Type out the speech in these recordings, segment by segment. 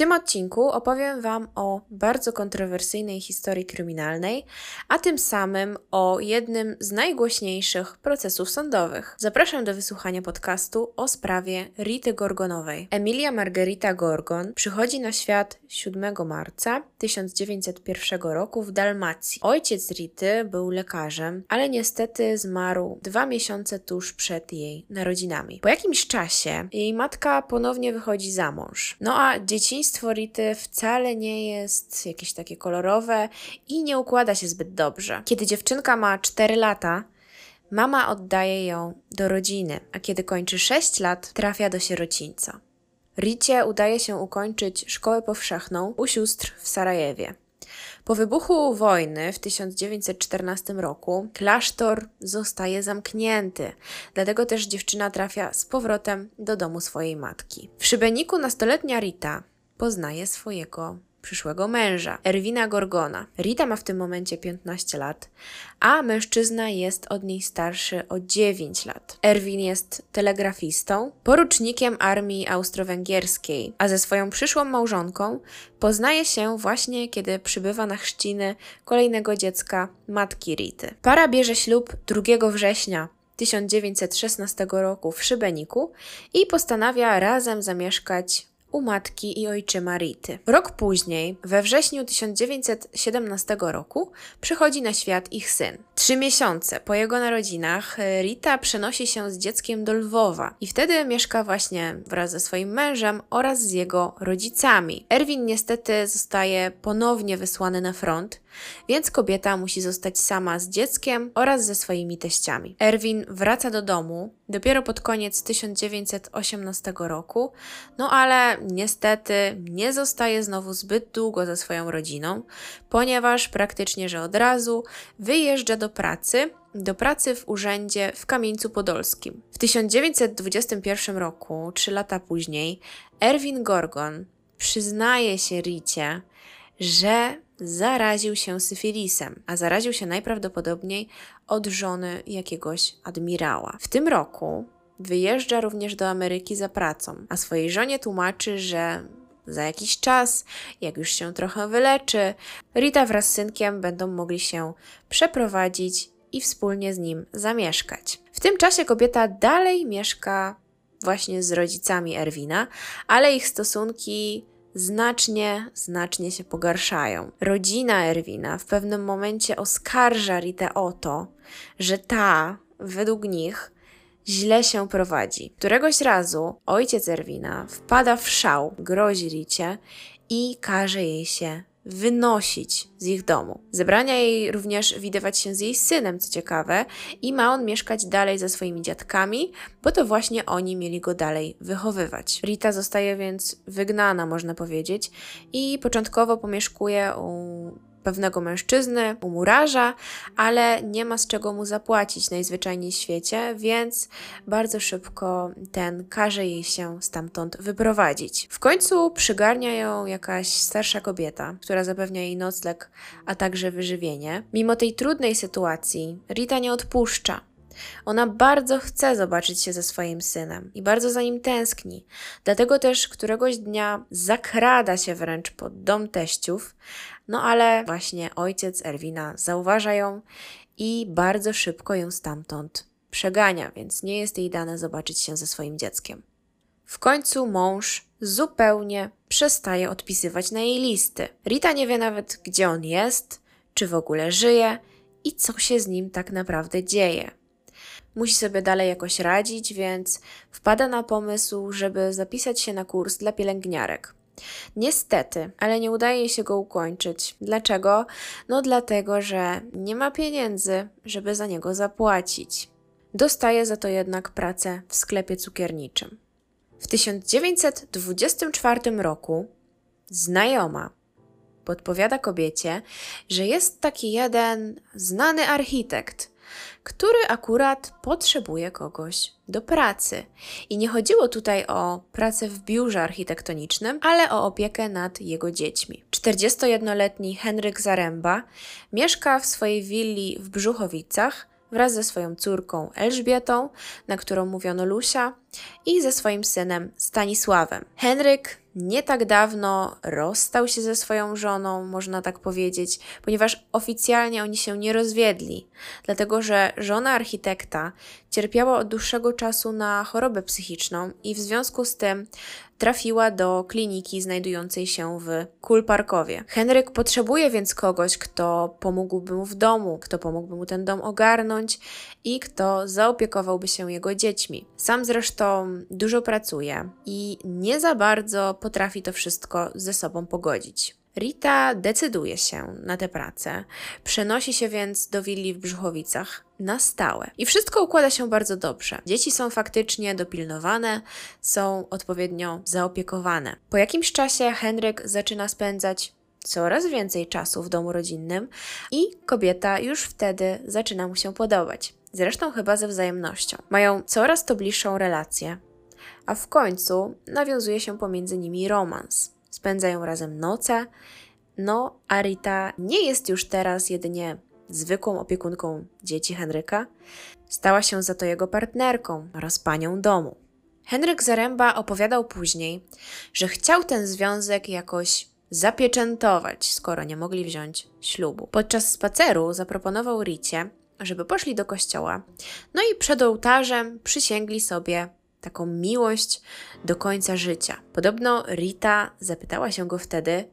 tym odcinku opowiem Wam o bardzo kontrowersyjnej historii kryminalnej, a tym samym o jednym z najgłośniejszych procesów sądowych. Zapraszam do wysłuchania podcastu o sprawie Rity Gorgonowej. Emilia Margherita Gorgon przychodzi na świat 7 marca 1901 roku w Dalmacji. Ojciec Rity był lekarzem, ale niestety zmarł dwa miesiące tuż przed jej narodzinami. Po jakimś czasie jej matka ponownie wychodzi za mąż. No a dzieciństwo Rity wcale nie jest jakieś takie kolorowe i nie układa się zbyt dobrze. Kiedy dziewczynka ma 4 lata, mama oddaje ją do rodziny, a kiedy kończy 6 lat, trafia do sierocińca. Ricie udaje się ukończyć szkołę powszechną u sióstr w Sarajewie. Po wybuchu wojny w 1914 roku klasztor zostaje zamknięty, dlatego też dziewczyna trafia z powrotem do domu swojej matki. W szybeniku nastoletnia Rita poznaje swojego przyszłego męża, Erwina Gorgona. Rita ma w tym momencie 15 lat, a mężczyzna jest od niej starszy o 9 lat. Erwin jest telegrafistą, porucznikiem armii austro-węgierskiej, a ze swoją przyszłą małżonką poznaje się właśnie, kiedy przybywa na chrzciny kolejnego dziecka matki Rity. Para bierze ślub 2 września 1916 roku w Szybeniku i postanawia razem zamieszkać u matki i ojczyma Rity. Rok później, we wrześniu 1917 roku, przychodzi na świat ich syn. Trzy miesiące po jego narodzinach Rita przenosi się z dzieckiem do Lwowa i wtedy mieszka właśnie wraz ze swoim mężem oraz z jego rodzicami. Erwin niestety zostaje ponownie wysłany na front, więc kobieta musi zostać sama z dzieckiem oraz ze swoimi teściami. Erwin wraca do domu dopiero pod koniec 1918 roku, no ale niestety nie zostaje znowu zbyt długo ze swoją rodziną, ponieważ praktycznie że od razu wyjeżdża do pracy, do pracy w urzędzie w Kamieńcu Podolskim. W 1921 roku, trzy lata później, Erwin Gorgon przyznaje się Ricie, że zaraził się syfilisem, a zaraził się najprawdopodobniej od żony jakiegoś admirała. W tym roku wyjeżdża również do Ameryki za pracą, a swojej żonie tłumaczy, że za jakiś czas, jak już się trochę wyleczy, Rita wraz z synkiem będą mogli się przeprowadzić i wspólnie z nim zamieszkać. W tym czasie kobieta dalej mieszka właśnie z rodzicami Erwina, ale ich stosunki znacznie, znacznie się pogarszają. Rodzina Erwina w pewnym momencie oskarża Ritę o to, że ta, według nich, źle się prowadzi. Któregoś razu ojciec Erwina wpada w szał, grozi Ricie i każe jej się wynosić z ich domu. Zebrania jej również widywać się z jej synem, co ciekawe, i ma on mieszkać dalej ze swoimi dziadkami, bo to właśnie oni mieli go dalej wychowywać. Rita zostaje więc wygnana, można powiedzieć, i początkowo pomieszkuje u pewnego mężczyzny, u murarza, ale nie ma z czego mu zapłacić najzwyczajniej w świecie, więc bardzo szybko ten każe jej się stamtąd wyprowadzić. W końcu przygarnia ją jakaś starsza kobieta, która zapewnia jej nocleg, a także wyżywienie. Mimo tej trudnej sytuacji, Rita nie odpuszcza. Ona bardzo chce zobaczyć się ze swoim synem i bardzo za nim tęskni. Dlatego też któregoś dnia zakrada się wręcz pod dom teściów, no ale właśnie ojciec Erwina zauważa ją i bardzo szybko ją stamtąd przegania, więc nie jest jej dane zobaczyć się ze swoim dzieckiem. W końcu mąż zupełnie przestaje odpisywać na jej listy. Rita nie wie nawet, gdzie on jest, czy w ogóle żyje i co się z nim tak naprawdę dzieje. Musi sobie dalej jakoś radzić, więc wpada na pomysł, żeby zapisać się na kurs dla pielęgniarek. Niestety, ale nie udaje się go ukończyć. Dlaczego? No dlatego, że nie ma pieniędzy, żeby za niego zapłacić. Dostaje za to jednak pracę w sklepie cukierniczym. W 1924 roku znajoma podpowiada kobiecie, że jest taki jeden znany architekt, który akurat potrzebuje kogoś do pracy. I nie chodziło tutaj o pracę w biurze architektonicznym, ale o opiekę nad jego dziećmi. 41-letni Henryk Zaręba mieszka w swojej willi w Brzuchowicach wraz ze swoją córką Elżbietą, na którą mówiono Lusia, i ze swoim synem Stanisławem. Henryk nie tak dawno rozstał się ze swoją żoną, można tak powiedzieć, ponieważ oficjalnie oni się nie rozwiedli, dlatego że żona architekta cierpiała od dłuższego czasu na chorobę psychiczną i w związku z tym trafiła do kliniki znajdującej się w Kulparkowie. Henryk potrzebuje więc kogoś, kto pomógłby mu w domu, kto pomógłby mu ten dom ogarnąć i kto zaopiekowałby się jego dziećmi. Sam zresztą dużo pracuje i nie za bardzo potrafi to wszystko ze sobą pogodzić. Rita decyduje się na tę pracę, przenosi się więc do willi w Brzuchowicach na stałe. I wszystko układa się bardzo dobrze. Dzieci są faktycznie dopilnowane, są odpowiednio zaopiekowane. Po jakimś czasie Henryk zaczyna spędzać coraz więcej czasu w domu rodzinnym i kobieta już wtedy zaczyna mu się podobać. Zresztą chyba ze wzajemnością. Mają coraz to bliższą relację, a w końcu nawiązuje się pomiędzy nimi romans spędzają razem noce. No, a Rita nie jest już teraz jedynie zwykłą opiekunką dzieci Henryka, stała się za to jego partnerką oraz panią domu. Henryk Zaręba opowiadał później, że chciał ten związek jakoś zapieczętować, skoro nie mogli wziąć ślubu. Podczas spaceru zaproponował Ricie, żeby poszli do kościoła, no i przed ołtarzem przysięgli sobie taką miłość do końca życia. Podobno Rita zapytała się go wtedy,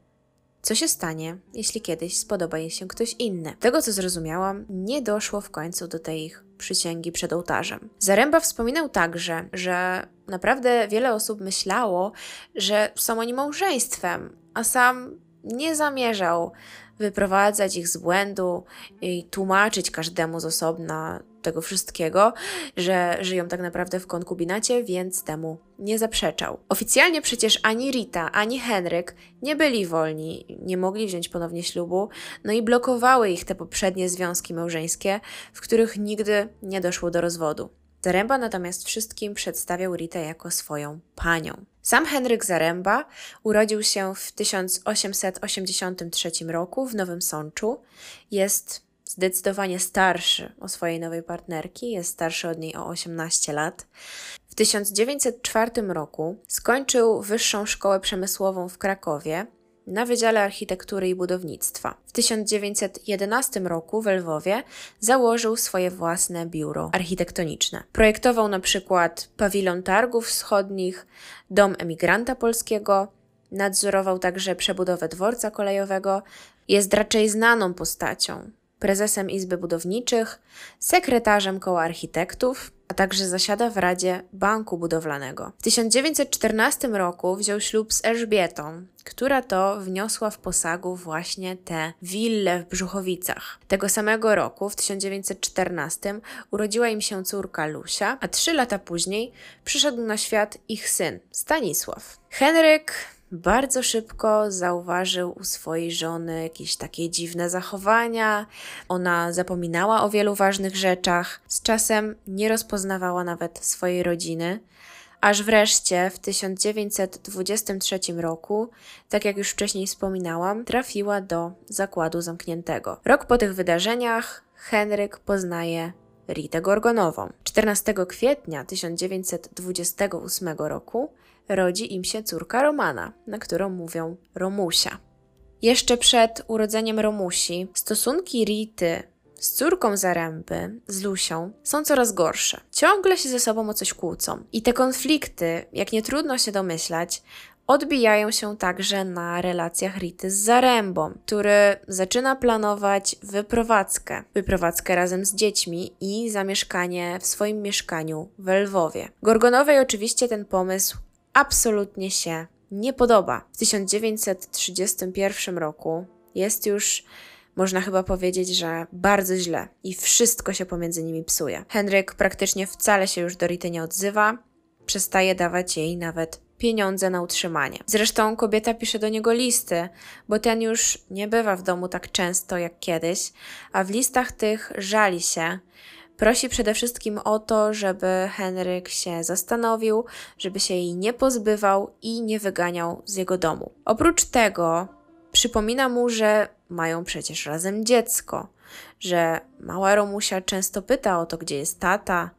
co się stanie, jeśli kiedyś spodoba jej się ktoś inny. Tego, co zrozumiałam, nie doszło w końcu do tej ich przysięgi przed ołtarzem. Zaręba wspominał także, że naprawdę wiele osób myślało, że są oni małżeństwem, a sam nie zamierzał wyprowadzać ich z błędu i tłumaczyć każdemu z osobna tego wszystkiego, że żyją tak naprawdę w konkubinacie, więc temu nie zaprzeczał. Oficjalnie przecież ani Rita, ani Henryk nie byli wolni, nie mogli wziąć ponownie ślubu, no i blokowały ich te poprzednie związki małżeńskie, w których nigdy nie doszło do rozwodu. Zaręba natomiast wszystkim przedstawiał Ritę jako swoją panią. Sam Henryk Zaręba urodził się w 1883 roku w Nowym Sączu. Jest zdecydowanie starszy o swojej nowej partnerki, jest starszy od niej o 18 lat. W 1904 roku skończył Wyższą Szkołę Przemysłową w Krakowie na Wydziale Architektury i Budownictwa. W 1911 roku w Lwowie założył swoje własne biuro architektoniczne. Projektował na przykład pawilon targów wschodnich, dom emigranta polskiego, nadzorował także przebudowę dworca kolejowego. Jest raczej znaną postacią prezesem Izby Budowniczych, sekretarzem Koła Architektów, a także zasiada w Radzie Banku Budowlanego. W 1914 roku wziął ślub z Elżbietą, która to wniosła w posagu właśnie tę willę w Brzuchowicach. Tego samego roku, w 1914, urodziła im się córka Lusia, a trzy lata później przyszedł na świat ich syn, Stanisław. Henryk bardzo szybko zauważył u swojej żony jakieś takie dziwne zachowania. Ona zapominała o wielu ważnych rzeczach. Z czasem nie rozpoznawała nawet swojej rodziny. Aż wreszcie w 1923 roku, tak jak już wcześniej wspominałam, trafiła do zakładu zamkniętego. Rok po tych wydarzeniach Henryk poznaje Ritę Gorgonową. 14 kwietnia 1928 roku rodzi im się córka Romana, na którą mówią Romusia. Jeszcze przed urodzeniem Romusi stosunki Rity z córką Zaręby, z Lusią, są coraz gorsze. Ciągle się ze sobą o coś kłócą. I te konflikty, jak nie trudno się domyślać, odbijają się także na relacjach Rity z Zarębą, który zaczyna planować wyprowadzkę. Wyprowadzkę razem z dziećmi i zamieszkanie w swoim mieszkaniu w Lwowie. Gorgonowej oczywiście ten pomysł absolutnie się nie podoba. W 1931 roku jest już można chyba powiedzieć, że bardzo źle i wszystko się pomiędzy nimi psuje. Henryk praktycznie wcale się już do Rity nie odzywa, przestaje dawać jej nawet pieniądze na utrzymanie. Zresztą kobieta pisze do niego listy, bo ten już nie bywa w domu tak często jak kiedyś, a w listach tych żali się, Prosi przede wszystkim o to, żeby Henryk się zastanowił, żeby się jej nie pozbywał i nie wyganiał z jego domu. Oprócz tego przypomina mu, że mają przecież razem dziecko, że mała Romusia często pyta o to, gdzie jest tata,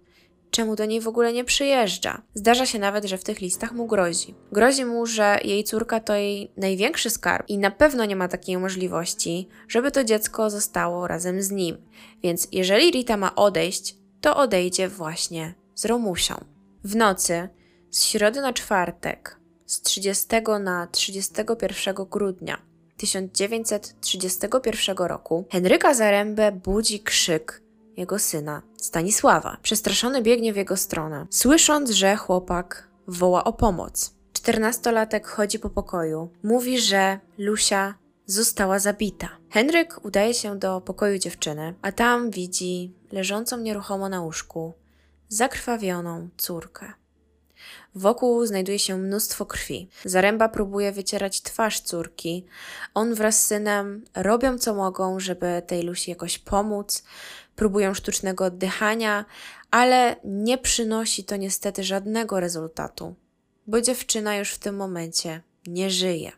czemu do niej w ogóle nie przyjeżdża. Zdarza się nawet, że w tych listach mu grozi. Grozi mu, że jej córka to jej największy skarb i na pewno nie ma takiej możliwości, żeby to dziecko zostało razem z nim. Więc jeżeli Rita ma odejść, to odejdzie właśnie z Romusią. W nocy z środy na czwartek, z 30 na 31 grudnia 1931 roku, Henryka Zarębę budzi krzyk jego syna, Stanisława. Przestraszony biegnie w jego stronę, słysząc, że chłopak woła o pomoc. Czternastolatek chodzi po pokoju. Mówi, że Lusia została zabita. Henryk udaje się do pokoju dziewczyny, a tam widzi leżącą nieruchomo na łóżku zakrwawioną córkę. Wokół znajduje się mnóstwo krwi. Zaręba próbuje wycierać twarz córki. On wraz z synem robią co mogą, żeby tej Lusi jakoś pomóc. Próbują sztucznego oddychania, ale nie przynosi to niestety żadnego rezultatu, bo dziewczyna już w tym momencie nie żyje.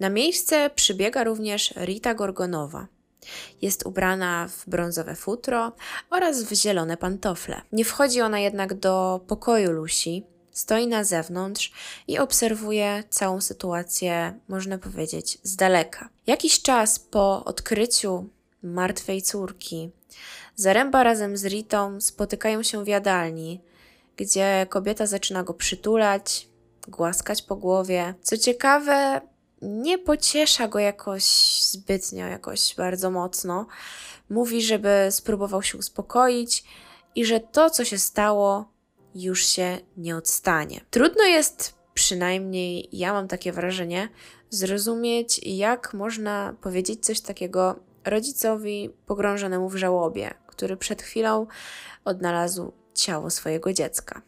Na miejsce przybiega również Rita Gorgonowa. Jest ubrana w brązowe futro oraz w zielone pantofle. Nie wchodzi ona jednak do pokoju Lucy, stoi na zewnątrz i obserwuje całą sytuację, można powiedzieć, z daleka. Jakiś czas po odkryciu martwej córki, Zaręba razem z Ritą spotykają się w jadalni, gdzie kobieta zaczyna go przytulać, głaskać po głowie. Co ciekawe, nie pociesza go jakoś zbytnio, jakoś bardzo mocno. Mówi, żeby spróbował się uspokoić i że to, co się stało, już się nie odstanie. Trudno jest, przynajmniej ja mam takie wrażenie, zrozumieć, jak można powiedzieć coś takiego rodzicowi pogrążonemu w żałobie, który przed chwilą odnalazł ciało swojego dziecka.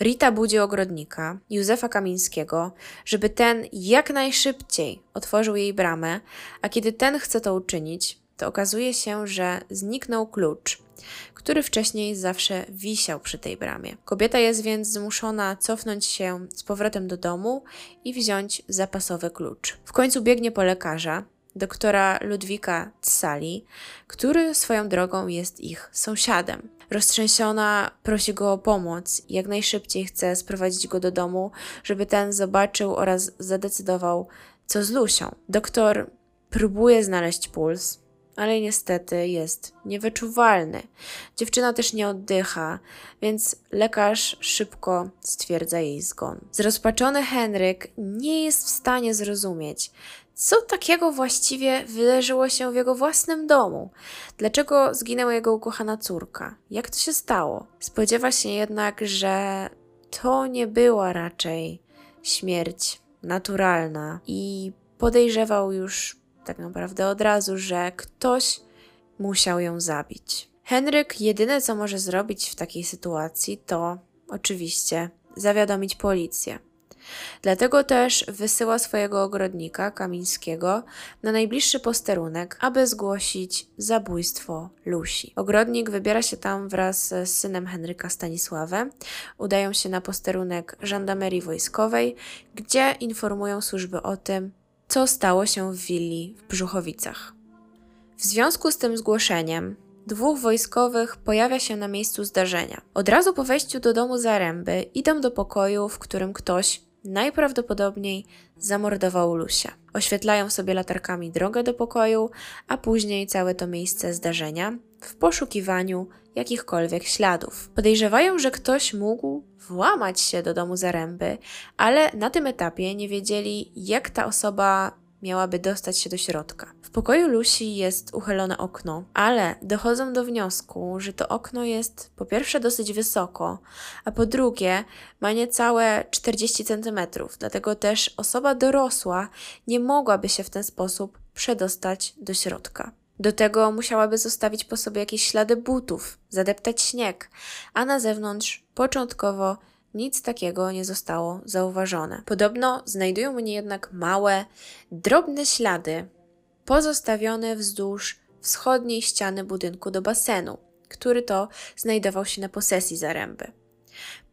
Rita budzi ogrodnika, Józefa Kamińskiego, żeby ten jak najszybciej otworzył jej bramę, a kiedy ten chce to uczynić, to okazuje się, że zniknął klucz, który wcześniej zawsze wisiał przy tej bramie. Kobieta jest więc zmuszona cofnąć się z powrotem do domu i wziąć zapasowy klucz. W końcu biegnie po lekarza, doktora Ludwika Tsali, który swoją drogą jest ich sąsiadem. Roztrzęsiona prosi go o pomoc jak najszybciej chce sprowadzić go do domu, żeby ten zobaczył oraz zadecydował, co z Lusią. Doktor próbuje znaleźć puls, ale niestety jest niewyczuwalny. Dziewczyna też nie oddycha, więc lekarz szybko stwierdza jej zgon. Zrozpaczony Henryk nie jest w stanie zrozumieć, co takiego właściwie wydarzyło się w jego własnym domu? Dlaczego zginęła jego ukochana córka? Jak to się stało? Spodziewa się jednak, że to nie była raczej śmierć naturalna i podejrzewał już tak naprawdę od razu, że ktoś musiał ją zabić. Henryk jedyne co może zrobić w takiej sytuacji to oczywiście zawiadomić policję. Dlatego też wysyła swojego ogrodnika Kamińskiego na najbliższy posterunek, aby zgłosić zabójstwo Lusi. Ogrodnik wybiera się tam wraz z synem Henryka Stanisławem. Udają się na posterunek żandamerii wojskowej, gdzie informują służby o tym, co stało się w willi w Brzuchowicach. W związku z tym zgłoszeniem dwóch wojskowych pojawia się na miejscu zdarzenia. Od razu po wejściu do domu Zaręby idą do pokoju, w którym ktoś najprawdopodobniej zamordował Lusia. Oświetlają sobie latarkami drogę do pokoju, a później całe to miejsce zdarzenia w poszukiwaniu jakichkolwiek śladów. Podejrzewają, że ktoś mógł włamać się do domu Zaręby, ale na tym etapie nie wiedzieli, jak ta osoba miałaby dostać się do środka. W pokoju Lucy jest uchylone okno, ale dochodzą do wniosku, że to okno jest po pierwsze dosyć wysoko, a po drugie ma niecałe 40 cm, dlatego też osoba dorosła nie mogłaby się w ten sposób przedostać do środka. Do tego musiałaby zostawić po sobie jakieś ślady butów, zadeptać śnieg, a na zewnątrz początkowo nic takiego nie zostało zauważone. Podobno znajdują mnie jednak małe, drobne ślady pozostawione wzdłuż wschodniej ściany budynku do basenu, który to znajdował się na posesji Zaręby.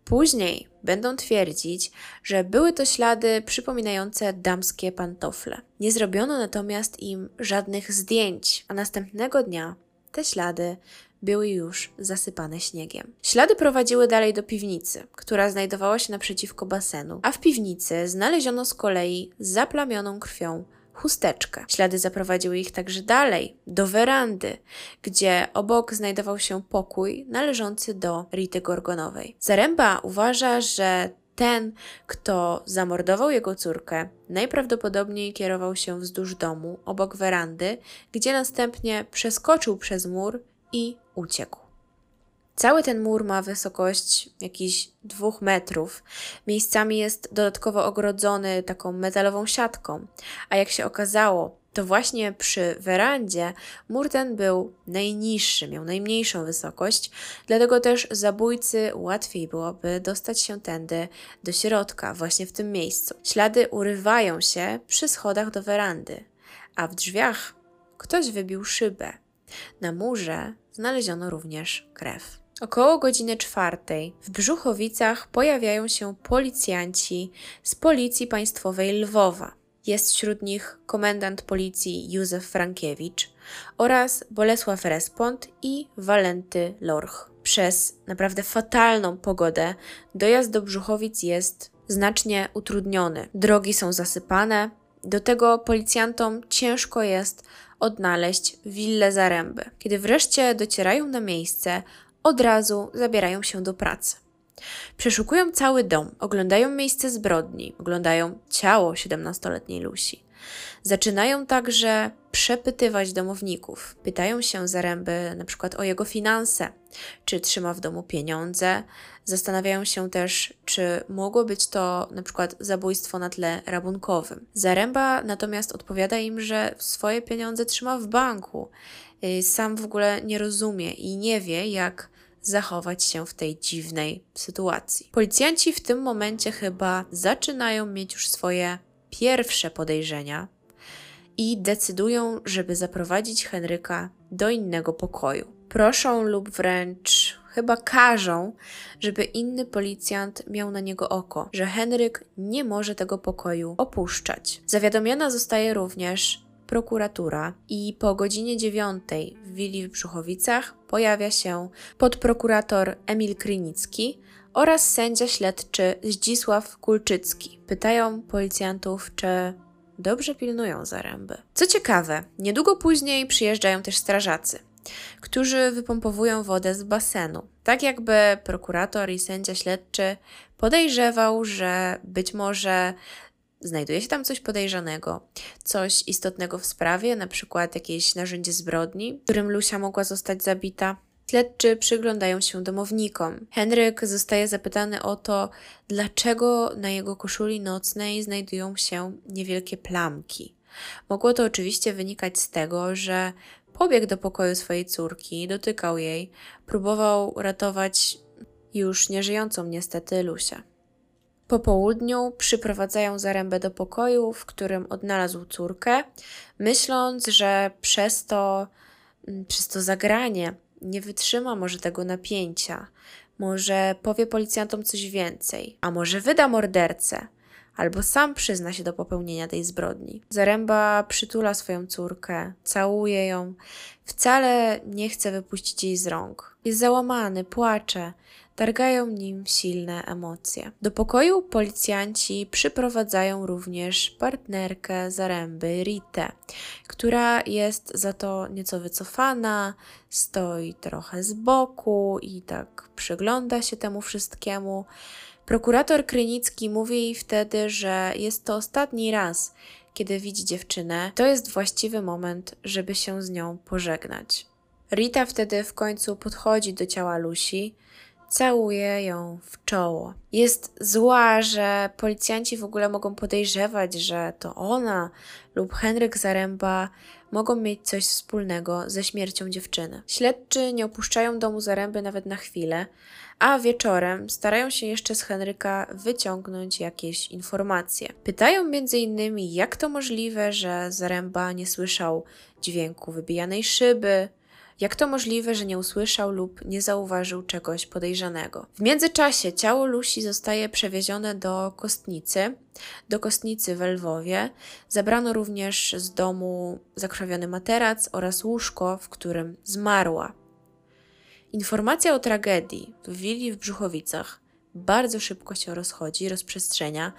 Później będą twierdzić, że były to ślady przypominające damskie pantofle. Nie zrobiono natomiast im żadnych zdjęć, a następnego dnia te ślady były już zasypane śniegiem. Ślady prowadziły dalej do piwnicy, która znajdowała się naprzeciwko basenu, a w piwnicy znaleziono z kolei zaplamioną krwią chusteczkę. Ślady zaprowadziły ich także dalej, do werandy, gdzie obok znajdował się pokój należący do Rity Gorgonowej. Zaręba uważa, że ten, kto zamordował jego córkę, najprawdopodobniej kierował się wzdłuż domu, obok werandy, gdzie następnie przeskoczył przez mur i uciekł. Cały ten mur ma wysokość jakichś dwóch metrów. Miejscami jest dodatkowo ogrodzony taką metalową siatką, a jak się okazało, to właśnie przy werandzie mur ten był najniższy, miał najmniejszą wysokość, dlatego też zabójcy łatwiej byłoby dostać się tędy do środka, właśnie w tym miejscu. Ślady urywają się przy schodach do werandy, a w drzwiach ktoś wybił szybę. Na murze znaleziono również krew. Około godziny czwartej w Brzuchowicach pojawiają się policjanci z Policji Państwowej Lwowa. Jest wśród nich komendant policji Józef Frankiewicz oraz Bolesław Respont i Walenty Lorch. Przez naprawdę fatalną pogodę dojazd do Brzuchowic jest znacznie utrudniony. Drogi są zasypane, do tego policjantom ciężko jest odnaleźć willę Zaręby. Kiedy wreszcie docierają na miejsce, od razu zabierają się do pracy. Przeszukują cały dom, oglądają miejsce zbrodni, oglądają ciało 17-letniej Lucy. Zaczynają także przepytywać domowników. Pytają się Zaręby na przykład o jego finanse, czy trzyma w domu pieniądze. Zastanawiają się też, czy mogło być to na przykład zabójstwo na tle rabunkowym. Zaręba natomiast odpowiada im, że swoje pieniądze trzyma w banku. Y, sam w ogóle nie rozumie i nie wie, jak zachować się w tej dziwnej sytuacji. Policjanci w tym momencie chyba zaczynają mieć już swoje pierwsze podejrzenia i decydują, żeby zaprowadzić Henryka do innego pokoju. Proszą lub wręcz chyba każą, żeby inny policjant miał na niego oko, że Henryk nie może tego pokoju opuszczać. Zawiadomiona zostaje również prokuratura i po godzinie dziewiątej w willi w Brzuchowicach pojawia się podprokurator Emil Krynicki oraz sędzia śledczy Zdzisław Kulczycki. Pytają policjantów, czy dobrze pilnują zaręby. Co ciekawe, niedługo później przyjeżdżają też strażacy, którzy wypompowują wodę z basenu. Tak jakby prokurator i sędzia śledczy podejrzewał, że być może znajduje się tam coś podejrzanego, coś istotnego w sprawie, na przykład jakieś narzędzie zbrodni, którym Lucia mogła zostać zabita. Śledczy przyglądają się domownikom. Henryk zostaje zapytany o to, dlaczego na jego koszuli nocnej znajdują się niewielkie plamki. Mogło to oczywiście wynikać z tego, że pobiegł do pokoju swojej córki, dotykał jej, próbował ratować już nieżyjącą niestety Lusię. Po południu przyprowadzają Zarębę do pokoju, w którym odnalazł córkę, myśląc, że przez to, mm, przez to zagranie nie wytrzyma może tego napięcia, może powie policjantom coś więcej, a może wyda mordercę, albo sam przyzna się do popełnienia tej zbrodni. Zaręba przytula swoją córkę, całuje ją, wcale nie chce wypuścić jej z rąk. Jest załamany, płacze, targają nim silne emocje. Do pokoju policjanci przyprowadzają również partnerkę Zaręby, Ritę, która jest za to nieco wycofana, stoi trochę z boku i tak przygląda się temu wszystkiemu. Prokurator Krynicki mówi jej wtedy, że jest to ostatni raz, kiedy widzi dziewczynę, to jest właściwy moment, żeby się z nią pożegnać. Rita wtedy w końcu podchodzi do ciała Lucy, całuje ją w czoło. Jest zła, że policjanci w ogóle mogą podejrzewać, że to ona lub Henryk Zaręba mogą mieć coś wspólnego ze śmiercią dziewczyny. Śledczy nie opuszczają domu Zaręby nawet na chwilę, a wieczorem starają się jeszcze z Henryka wyciągnąć jakieś informacje. Pytają innymi, jak to możliwe, że Zaręba nie słyszał dźwięku wybijanej szyby, Jak to możliwe, że nie usłyszał lub nie zauważył czegoś podejrzanego? W międzyczasie ciało Lusi zostaje przewiezione do kostnicy, do kostnicy w Lwowie. Zabrano również z domu zakrwawiony materac oraz łóżko, w którym zmarła. Informacja o tragedii w willi w Brzuchowicach bardzo szybko się rozchodzi, rozprzestrzenia.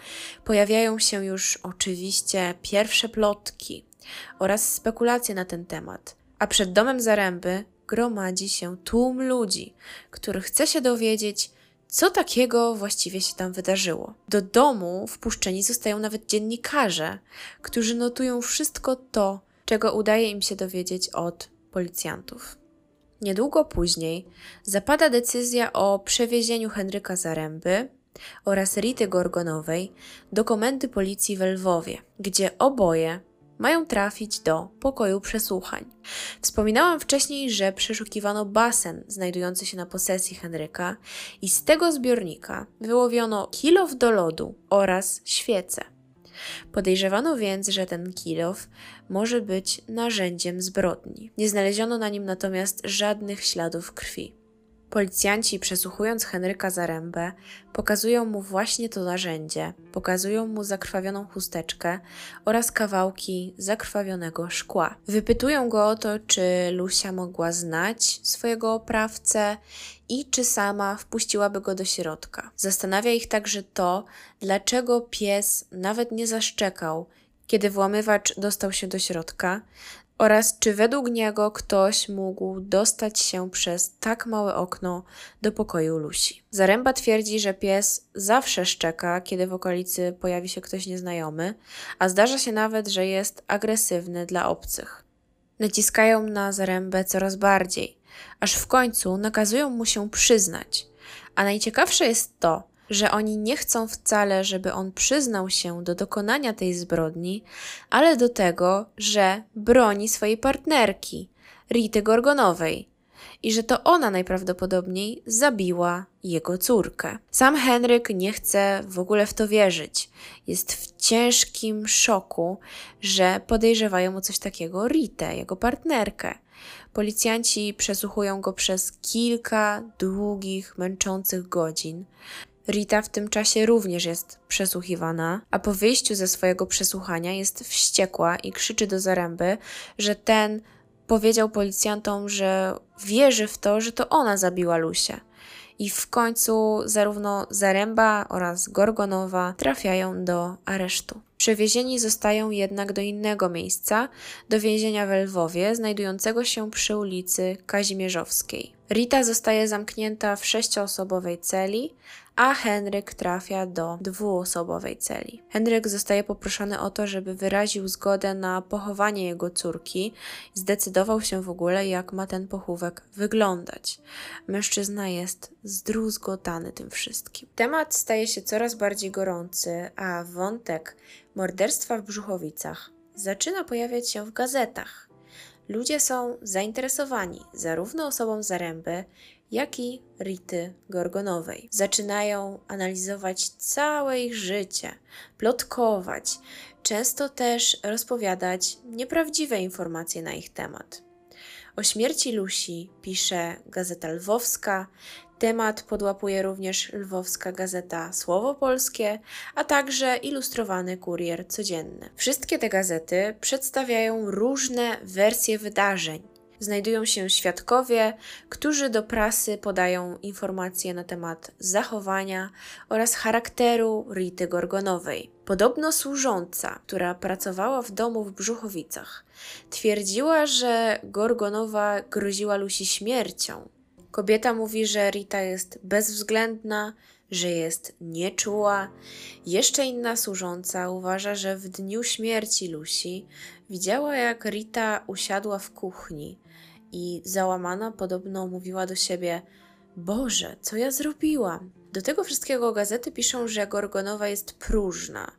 Pojawiają się już oczywiście pierwsze plotki oraz spekulacje na ten temat. A przed domem Zaręby gromadzi się tłum ludzi, który chce się dowiedzieć, co takiego właściwie się tam wydarzyło. Do domu wpuszczeni zostają nawet dziennikarze, którzy notują wszystko to, czego udaje im się dowiedzieć od policjantów. Niedługo później zapada decyzja o przewiezieniu Henryka Zaręby oraz Rity Gorgonowej do komendy policji w Lwowie, gdzie oboje mają trafić do pokoju przesłuchań. Wspominałam wcześniej, że przeszukiwano basen znajdujący się na posesji Henryka i z tego zbiornika wyłowiono kilow do lodu oraz świece. Podejrzewano więc, że ten kilow może być narzędziem zbrodni. Nie znaleziono na nim natomiast żadnych śladów krwi. Policjanci, przesłuchując Henryka Zarębę, pokazują mu właśnie to narzędzie, pokazują mu zakrwawioną chusteczkę oraz kawałki zakrwawionego szkła. Wypytują go o to, czy Lucia mogła znać swojego oprawcę i czy sama wpuściłaby go do środka. Zastanawia ich także to, dlaczego pies nawet nie zaszczekał, kiedy włamywacz dostał się do środka, oraz czy według niego ktoś mógł dostać się przez tak małe okno do pokoju Lusi. Zaręba twierdzi, że pies zawsze szczeka, kiedy w okolicy pojawi się ktoś nieznajomy, a zdarza się nawet, że jest agresywny dla obcych. Naciskają na Zarębę coraz bardziej, aż w końcu nakazują mu się przyznać. A najciekawsze jest to, że oni nie chcą wcale, żeby on przyznał się do dokonania tej zbrodni, ale do tego, że broni swojej partnerki, Rity Gorgonowej, i że to ona najprawdopodobniej zabiła jego córkę. Sam Henryk nie chce w ogóle w to wierzyć. Jest w ciężkim szoku, że podejrzewają o coś takiego Ritę, jego partnerkę. Policjanci przesłuchują go przez kilka długich, męczących godzin. Rita w tym czasie również jest przesłuchiwana, a po wyjściu ze swojego przesłuchania jest wściekła i krzyczy do Zaręby, że ten powiedział policjantom, że wierzy w to, że to ona zabiła Lusię. I w końcu zarówno Zaręba oraz Gorgonowa trafiają do aresztu. Przewiezieni zostają jednak do innego miejsca, do więzienia w Lwowie, znajdującego się przy ulicy Kazimierzowskiej. Rita zostaje zamknięta w sześcioosobowej celi, a Henryk trafia do dwuosobowej celi. Henryk zostaje poproszony o to, żeby wyraził zgodę na pochowanie jego córki. Zdecydował się w ogóle, jak ma ten pochówek wyglądać. Mężczyzna jest zdruzgotany tym wszystkim. Temat staje się coraz bardziej gorący, a wątek morderstwa w Brzuchowicach zaczyna pojawiać się w gazetach. Ludzie są zainteresowani zarówno osobą Zaręby, jak i Rity Gorgonowej. Zaczynają analizować całe ich życie, plotkować, często też rozpowiadać nieprawdziwe informacje na ich temat. O śmierci Lusi pisze Gazeta Lwowska, temat podłapuje również lwowska gazeta Słowo Polskie, a także ilustrowany kurier codzienny. Wszystkie te gazety przedstawiają różne wersje wydarzeń, znajdują się świadkowie, którzy do prasy podają informacje na temat zachowania oraz charakteru Rity Gorgonowej. Podobno służąca, która pracowała w domu w Brzuchowicach, twierdziła, że Gorgonowa groziła Lusi śmiercią. Kobieta mówi, że Rita jest bezwzględna, że jest nieczuła. Jeszcze inna służąca uważa, że w dniu śmierci Lusi widziała, jak Rita usiadła w kuchni i załamana podobno mówiła do siebie: Boże, co ja zrobiłam? Do tego wszystkiego gazety piszą, że Gorgonowa jest próżna,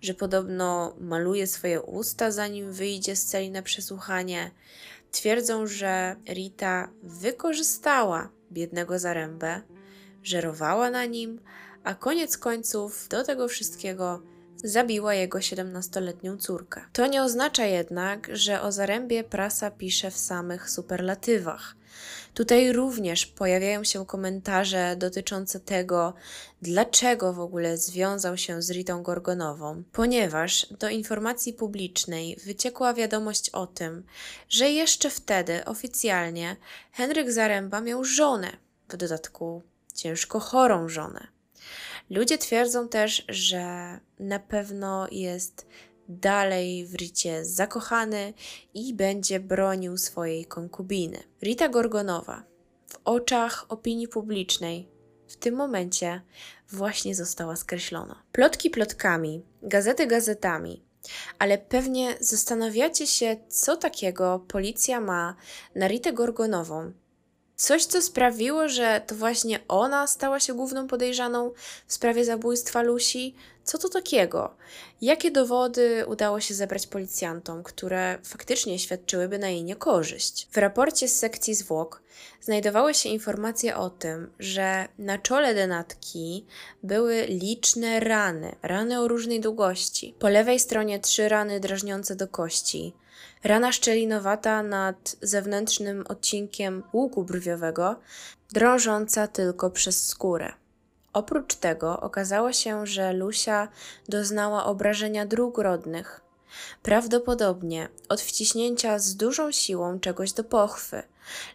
że podobno maluje swoje usta, zanim wyjdzie z celi na przesłuchanie. Twierdzą, że Rita wykorzystała biednego zarębę, żerowała na nim, a koniec końców do tego wszystkiego zabiła jego 17-letnią córkę. To nie oznacza jednak, że o zarębie prasa pisze w samych superlatywach. Tutaj również pojawiają się komentarze dotyczące tego, dlaczego w ogóle związał się z Ritą Gorgonową, ponieważ do informacji publicznej wyciekła wiadomość o tym, że jeszcze wtedy oficjalnie Henryk Zaręba miał żonę, w dodatku ciężko chorą żonę. Ludzie twierdzą też, że na pewno jest dalej w Ricie zakochany i będzie bronił swojej konkubiny. Rita Gorgonowa w oczach opinii publicznej w tym momencie właśnie została skreślona. Plotki plotkami, gazety gazetami, ale pewnie zastanawiacie się, co takiego policja ma na Ritę Gorgonową, Coś, co sprawiło, że to właśnie ona stała się główną podejrzaną w sprawie zabójstwa Lucy? Co to takiego? Jakie dowody udało się zebrać policjantom, które faktycznie świadczyłyby na jej niekorzyść? W raporcie z sekcji zwłok znajdowały się informacje o tym, że na czole denatki były liczne rany, rany o różnej długości. Po lewej stronie trzy rany drażniące do kości, Rana szczelinowata nad zewnętrznym odcinkiem łuku brwiowego, drążąca tylko przez skórę. Oprócz tego okazało się, że Lusia doznała obrażenia dróg rodnych, prawdopodobnie od wciśnięcia z dużą siłą czegoś do pochwy.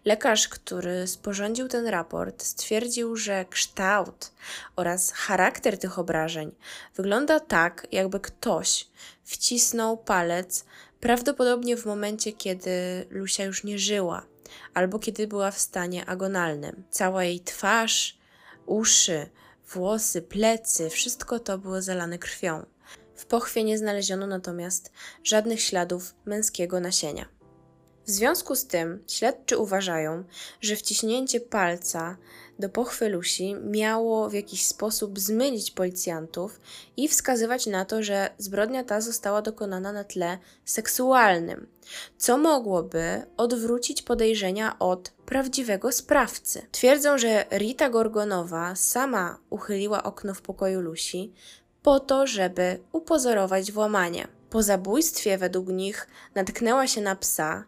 Lekarz, który sporządził ten raport, stwierdził, że kształt oraz charakter tych obrażeń wygląda tak, jakby ktoś wcisnął palec prawdopodobnie w momencie, kiedy Lucia już nie żyła, albo kiedy była w stanie agonalnym. Cała jej twarz, uszy, włosy, plecy, wszystko to było zalane krwią. W pochwie nie znaleziono natomiast żadnych śladów męskiego nasienia. W związku z tym śledczy uważają, że wciśnięcie palca do pochwy Lusi miało w jakiś sposób zmylić policjantów i wskazywać na to, że zbrodnia ta została dokonana na tle seksualnym, co mogłoby odwrócić podejrzenia od prawdziwego sprawcy. Twierdzą, że Rita Gorgonowa sama uchyliła okno w pokoju Lusi po to, żeby upozorować włamanie. Po zabójstwie według nich natknęła się na psa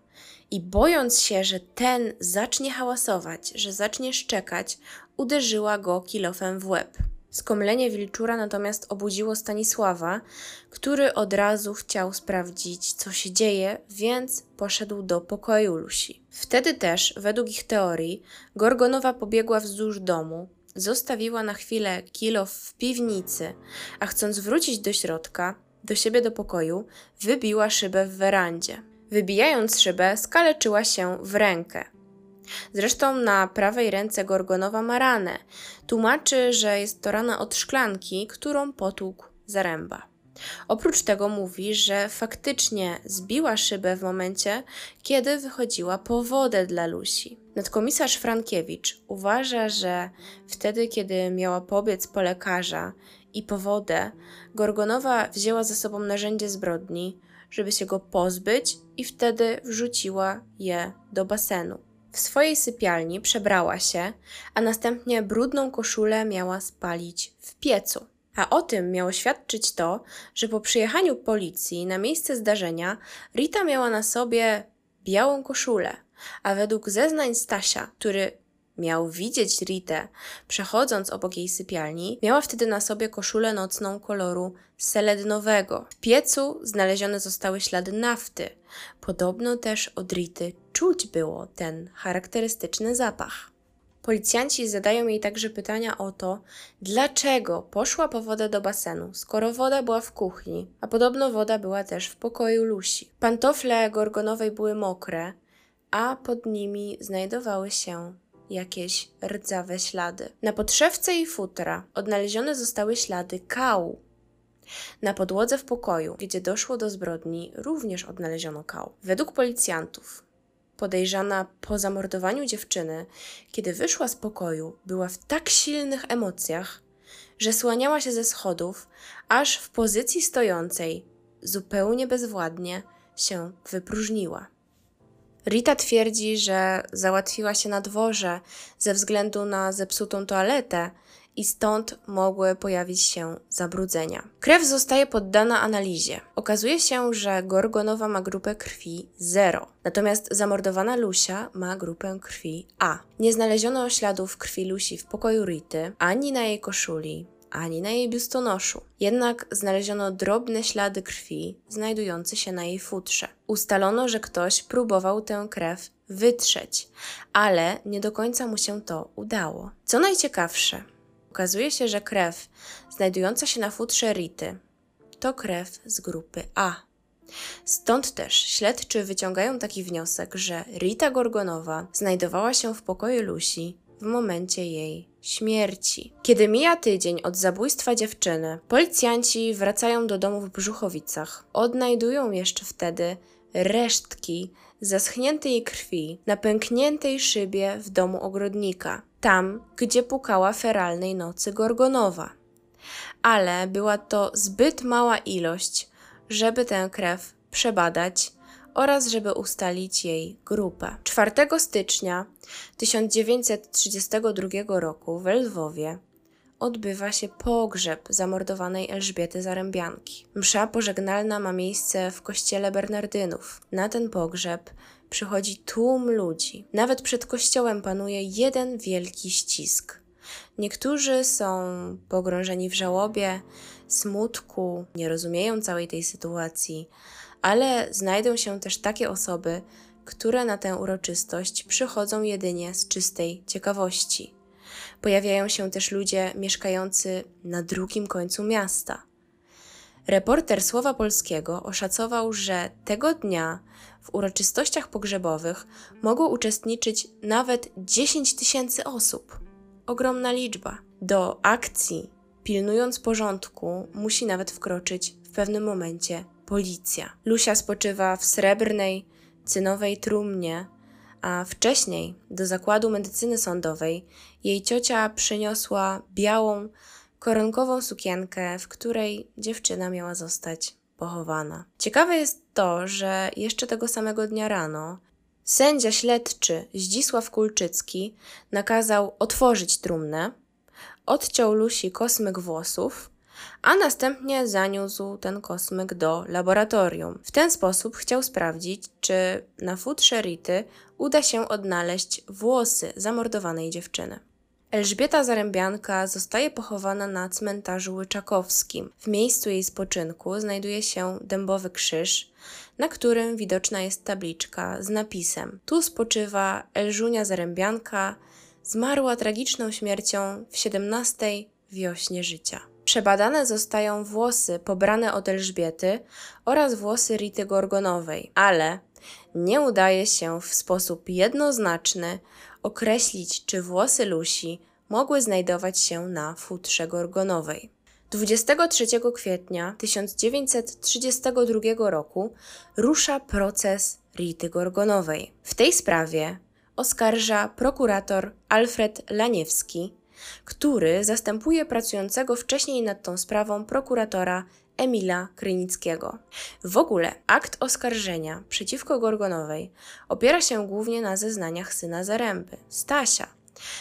i bojąc się, że ten zacznie hałasować, że zacznie szczekać, uderzyła go kilofem w łeb. Skomlenie wilczura natomiast obudziło Stanisława, który od razu chciał sprawdzić, co się dzieje, więc poszedł do pokoju Lusi. Wtedy też, według ich teorii, Gorgonowa pobiegła wzdłuż domu, zostawiła na chwilę kilof w piwnicy, a chcąc wrócić do środka, do siebie do pokoju, wybiła szybę w werandzie. Wybijając szybę, skaleczyła się w rękę. Zresztą na prawej ręce Gorgonowa ma ranę. Tłumaczy, że jest to rana od szklanki, którą potłukł zaręba. Oprócz tego mówi, że faktycznie zbiła szybę w momencie, kiedy wychodziła po wodę dla Lusi. Nadkomisarz Frankiewicz uważa, że wtedy, kiedy miała pobiec po lekarza i po wodę, Gorgonowa wzięła ze sobą narzędzie zbrodni, żeby się go pozbyć i wtedy wrzuciła je do basenu. W swojej sypialni przebrała się, a następnie brudną koszulę miała spalić w piecu. A o tym miało świadczyć to, że po przyjechaniu policji na miejsce zdarzenia Rita miała na sobie białą koszulę, a według zeznań Stasia, który miał widzieć Ritę przechodząc obok jej sypialni, miała wtedy na sobie koszulę nocną koloru selednowego. W piecu znalezione zostały ślady nafty. Podobno też od Rity czuć było ten charakterystyczny zapach. Policjanci zadają jej także pytania o to, dlaczego poszła po wodę do basenu, skoro woda była w kuchni, a podobno woda była też w pokoju Lusi. Pantofle Gorgonowej były mokre, a pod nimi znajdowały się jakieś rdzawe ślady. Na podszewce i futra odnalezione zostały ślady kału. Na podłodze w pokoju, gdzie doszło do zbrodni, również odnaleziono kał. Według policjantów, podejrzana po zamordowaniu dziewczyny, kiedy wyszła z pokoju, była w tak silnych emocjach, że słaniała się ze schodów, aż w pozycji stojącej, zupełnie bezwładnie, się wypróżniła. Rita twierdzi, że załatwiła się na dworze ze względu na zepsutą toaletę i stąd mogły pojawić się zabrudzenia. Krew zostaje poddana analizie. Okazuje się, że Gorgonowa ma grupę krwi 0, natomiast zamordowana Lusia ma grupę krwi A. Nie znaleziono śladów krwi Lusi w pokoju Rity, ani na jej koszuli, ani na jej biustonoszu. Jednak znaleziono drobne ślady krwi znajdujące się na jej futrze. Ustalono, że ktoś próbował tę krew wytrzeć, ale nie do końca mu się to udało. Co najciekawsze, okazuje się, że krew znajdująca się na futrze Rity to krew z grupy A. Stąd też śledczy wyciągają taki wniosek, że Rita Gorgonowa znajdowała się w pokoju Lusi w momencie jej śmierci. Kiedy mija tydzień od zabójstwa dziewczyny, policjanci wracają do domu w Brzuchowicach. Odnajdują jeszcze wtedy resztki zaschniętej krwi na pękniętej szybie w domu ogrodnika, tam, gdzie pukała feralnej nocy Gorgonowa. Ale była to zbyt mała ilość, żeby tę krew przebadać oraz żeby ustalić jej grupę. 4 stycznia 1932 roku w Lwowie odbywa się pogrzeb zamordowanej Elżbiety Zarębianki. Msza pożegnalna ma miejsce w kościele Bernardynów. Na ten pogrzeb przychodzi tłum ludzi. Nawet przed kościołem panuje jeden wielki ścisk. Niektórzy są pogrążeni w żałobie, smutku, nie rozumieją całej tej sytuacji, ale znajdą się też takie osoby, które na tę uroczystość przychodzą jedynie z czystej ciekawości. Pojawiają się też ludzie mieszkający na drugim końcu miasta. Reporter Słowa Polskiego oszacował, że tego dnia w uroczystościach pogrzebowych mogło uczestniczyć nawet 10 tysięcy osób. Ogromna liczba. Do akcji, pilnując porządku, musi nawet wkroczyć w pewnym momencie policja. Lusia spoczywa w srebrnej, cynowej trumnie, a wcześniej do zakładu medycyny sądowej jej ciocia przyniosła białą, koronkową sukienkę, w której dziewczyna miała zostać pochowana. Ciekawe jest to, że jeszcze tego samego dnia rano sędzia śledczy Zdzisław Kulczycki nakazał otworzyć trumnę, odciął Lusi kosmyk włosów a następnie zaniósł ten kosmyk do laboratorium. W ten sposób chciał sprawdzić, czy na futrze Rity uda się odnaleźć włosy zamordowanej dziewczyny. Elżbieta Zarębianka zostaje pochowana na cmentarzu Łyczakowskim. W miejscu jej spoczynku znajduje się dębowy krzyż, na którym widoczna jest tabliczka z napisem: Tu spoczywa Elżunia Zarębianka, zmarła tragiczną śmiercią w 17 wiośnie życia. Przebadane zostają włosy pobrane od Elżbiety oraz włosy Rity Gorgonowej, ale nie udaje się w sposób jednoznaczny określić, czy włosy Lusi mogły znajdować się na futrze Gorgonowej. 23 kwietnia 1932 roku rusza proces Rity Gorgonowej. W tej sprawie oskarża prokurator Alfred Laniewski, który zastępuje pracującego wcześniej nad tą sprawą prokuratora Emila Krynickiego. W ogóle akt oskarżenia przeciwko Gorgonowej opiera się głównie na zeznaniach syna Zaręby, Stasia,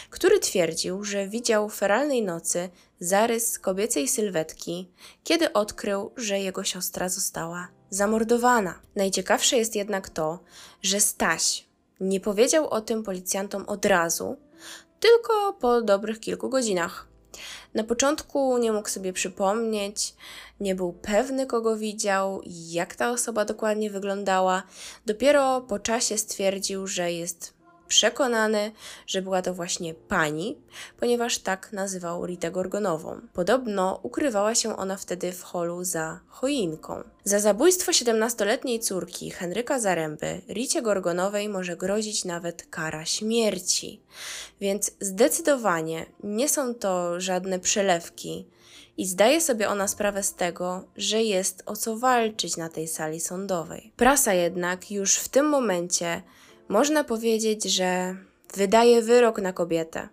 który twierdził, że widział feralnej nocy zarys kobiecej sylwetki, kiedy odkrył, że jego siostra została zamordowana. Najciekawsze jest jednak to, że Staś nie powiedział o tym policjantom od razu, tylko po dobrych kilku godzinach. Na początku nie mógł sobie przypomnieć, nie był pewny, kogo widział jak ta osoba dokładnie wyglądała. Dopiero po czasie stwierdził, że jest przekonany, że była to właśnie pani, ponieważ tak nazywał Ritę Gorgonową. Podobno ukrywała się ona wtedy w holu za choinką. Za zabójstwo 17-letniej córki Henryka Zaręby Ricie Gorgonowej może grozić nawet kara śmierci. Więc zdecydowanie nie są to żadne przelewki i zdaje sobie ona sprawę z tego, że jest o co walczyć na tej sali sądowej. Prasa jednak już w tym momencie można powiedzieć, że wydaje wyrok na kobietę.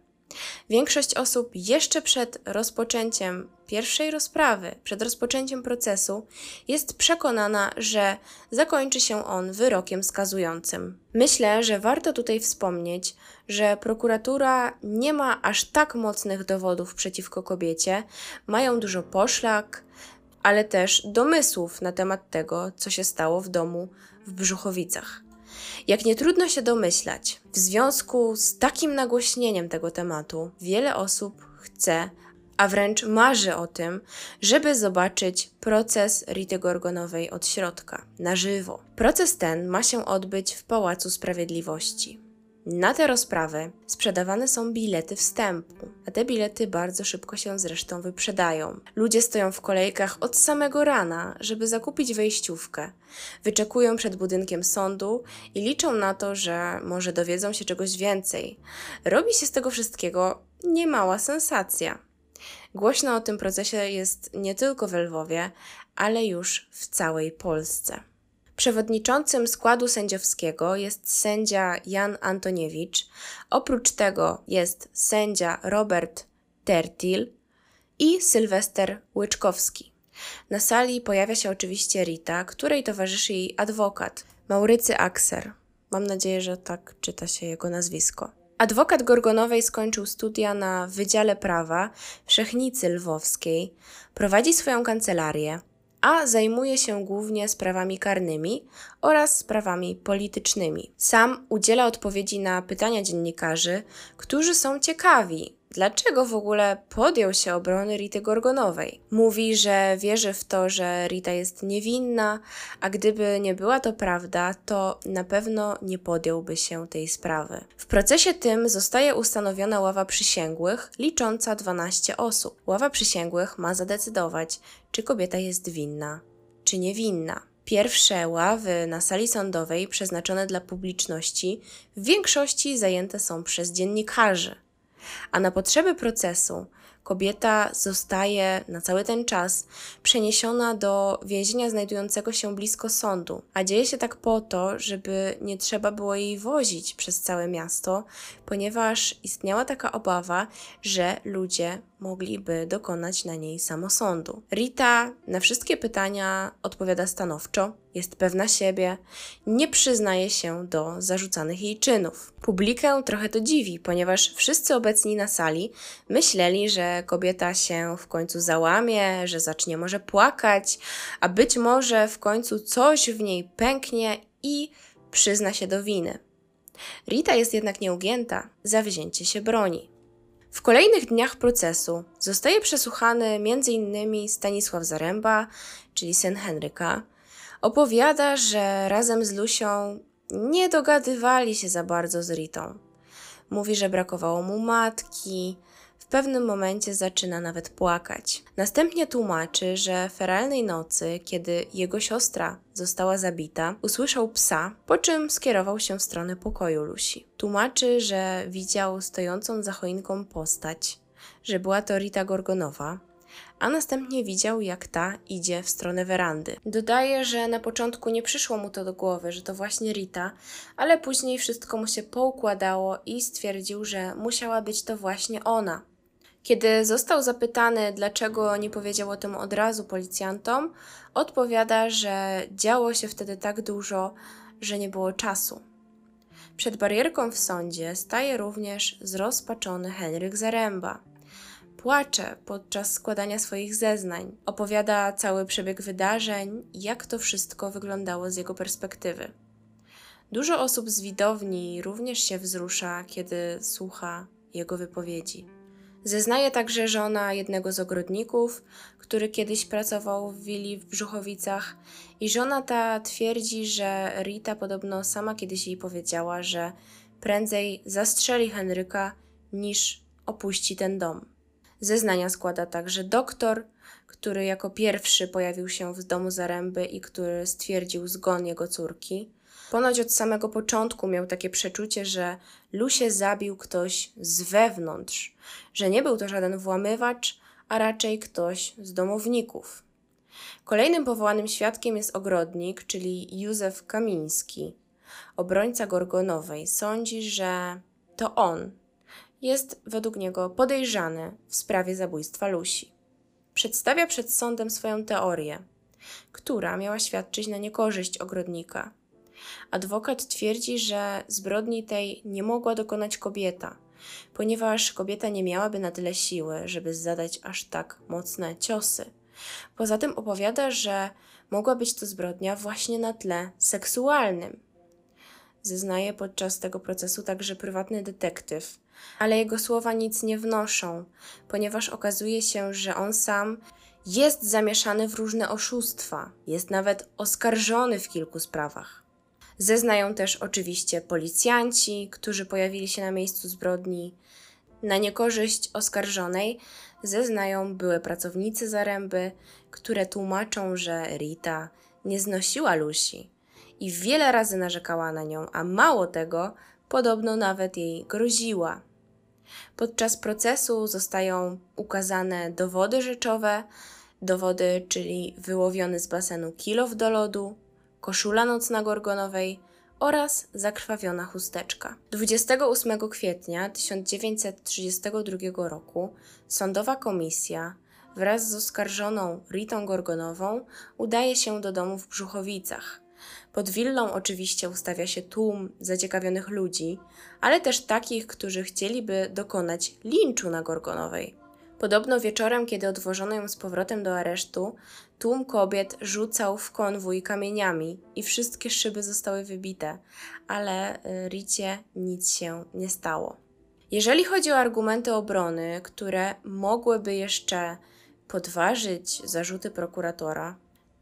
Większość osób jeszcze przed rozpoczęciem pierwszej rozprawy, przed rozpoczęciem procesu, jest przekonana, że zakończy się on wyrokiem skazującym. Myślę, że warto tutaj wspomnieć, że prokuratura nie ma aż tak mocnych dowodów przeciwko kobiecie, mają dużo poszlak, ale też domysłów na temat tego, co się stało w domu w Brzuchowicach. Jak nie trudno się domyślać, w związku z takim nagłośnieniem tego tematu, wiele osób chce, a wręcz marzy o tym, żeby zobaczyć proces Rity Gorgonowej od środka, na żywo. Proces ten ma się odbyć w Pałacu Sprawiedliwości. Na te rozprawy sprzedawane są bilety wstępu, a te bilety bardzo szybko się zresztą wyprzedają. Ludzie stoją w kolejkach od samego rana, żeby zakupić wejściówkę. Wyczekują przed budynkiem sądu i liczą na to, że może dowiedzą się czegoś więcej. Robi się z tego wszystkiego niemała sensacja. Głośno o tym procesie jest nie tylko w Lwowie, ale już w całej Polsce. Przewodniczącym składu sędziowskiego jest sędzia Jan Antoniewicz. Oprócz tego jest sędzia Robert Tertil i Sylwester Łyczkowski. Na sali pojawia się oczywiście Rita, której towarzyszy jej adwokat Maurycy Akser. Mam nadzieję, że tak czyta się jego nazwisko. Adwokat Gorgonowej skończył studia na Wydziale Prawa w Szechnicy Lwowskiej, prowadzi swoją kancelarię, a zajmuje się głównie sprawami karnymi oraz sprawami politycznymi. Sam udziela odpowiedzi na pytania dziennikarzy, którzy są ciekawi, dlaczego w ogóle podjął się obrony Rity Gorgonowej. Mówi, że wierzy w to, że Rita jest niewinna, a gdyby nie była to prawda, to na pewno nie podjąłby się tej sprawy. W procesie tym zostaje ustanowiona ława przysięgłych, licząca 12 osób. Ława przysięgłych ma zadecydować, czy kobieta jest winna, czy niewinna. Pierwsze ławy na sali sądowej przeznaczone dla publiczności w większości zajęte są przez dziennikarzy a na potrzeby procesu kobieta zostaje na cały ten czas przeniesiona do więzienia znajdującego się blisko sądu. A dzieje się tak po to, żeby nie trzeba było jej wozić przez całe miasto, ponieważ istniała taka obawa, że ludzie mogliby dokonać na niej samosądu. Rita na wszystkie pytania odpowiada stanowczo, jest pewna siebie, nie przyznaje się do zarzucanych jej czynów. Publikę trochę to dziwi, ponieważ wszyscy obecni na sali myśleli, że kobieta się w końcu załamie, że zacznie może płakać, a być może w końcu coś w niej pęknie i przyzna się do winy. Rita jest jednak nieugięta za wzięcie się broni. W kolejnych dniach procesu zostaje przesłuchany m.in. Stanisław Zaręba, czyli syn Henryka. Opowiada, że razem z Lusią nie dogadywali się za bardzo z Ritą. Mówi, że brakowało mu matki, pewnym momencie zaczyna nawet płakać. Następnie tłumaczy, że feralnej nocy, kiedy jego siostra została zabita, usłyszał psa, po czym skierował się w stronę pokoju Lusi. Tłumaczy, że widział stojącą za choinką postać, że była to Rita Gorgonowa, a następnie widział, jak ta idzie w stronę werandy. Dodaje, że na początku nie przyszło mu to do głowy, że to właśnie Rita, ale później wszystko mu się poukładało i stwierdził, że musiała być to właśnie ona. Kiedy został zapytany, dlaczego nie powiedział o tym od razu policjantom, odpowiada, że działo się wtedy tak dużo, że nie było czasu. Przed barierką w sądzie staje również zrozpaczony Henryk Zaręba. Płacze podczas składania swoich zeznań, opowiada cały przebieg wydarzeń jak to wszystko wyglądało z jego perspektywy. Dużo osób z widowni również się wzrusza, kiedy słucha jego wypowiedzi. Zeznaje także żona jednego z ogrodników, który kiedyś pracował w willi w Brzuchowicach, i żona ta twierdzi, że Rita podobno sama kiedyś jej powiedziała, że prędzej zastrzeli Henryka niż opuści ten dom. Zeznania składa także doktor, który jako pierwszy pojawił się w domu Zaręby i który stwierdził zgon jego córki. Ponoć od samego początku miał takie przeczucie, że Lusie zabił ktoś z wewnątrz, że nie był to żaden włamywacz, a raczej ktoś z domowników. Kolejnym powołanym świadkiem jest ogrodnik, czyli Józef Kamiński. Obrońca Gorgonowej sądzi, że to on, jest według niego podejrzany w sprawie zabójstwa Lusi. Przedstawia przed sądem swoją teorię, która miała świadczyć na niekorzyść ogrodnika. Adwokat twierdzi, że zbrodni tej nie mogła dokonać kobieta, ponieważ kobieta nie miałaby na tyle siły, żeby zadać aż tak mocne ciosy. Poza tym opowiada, że mogła być to zbrodnia właśnie na tle seksualnym. Zeznaje podczas tego procesu także prywatny detektyw, ale jego słowa nic nie wnoszą, ponieważ okazuje się, że on sam jest zamieszany w różne oszustwa, jest nawet oskarżony w kilku sprawach. Zeznają też oczywiście policjanci, którzy pojawili się na miejscu zbrodni. Na niekorzyść oskarżonej zeznają były pracownicy Zaręby, które tłumaczą, że Rita nie znosiła Lusi i wiele razy narzekała na nią, a mało tego, podobno nawet jej groziła. Podczas procesu zostają ukazane dowody rzeczowe, dowody, czyli wyłowiony z basenu kilow do lodu, koszula nocna gorgonowej oraz zakrwawiona chusteczka. 28 kwietnia 1932 roku sądowa komisja wraz z oskarżoną Ritą Gorgonową udaje się do domu w Brzuchowicach. Pod willą oczywiście ustawia się tłum zaciekawionych ludzi, ale też takich, którzy chcieliby dokonać linczu na Gorgonowej. Podobno wieczorem, kiedy odwożono ją z powrotem do aresztu, tłum kobiet rzucał w konwój kamieniami i wszystkie szyby zostały wybite, ale y, Ricie nic się nie stało. Jeżeli chodzi o argumenty obrony, które mogłyby jeszcze podważyć zarzuty prokuratora,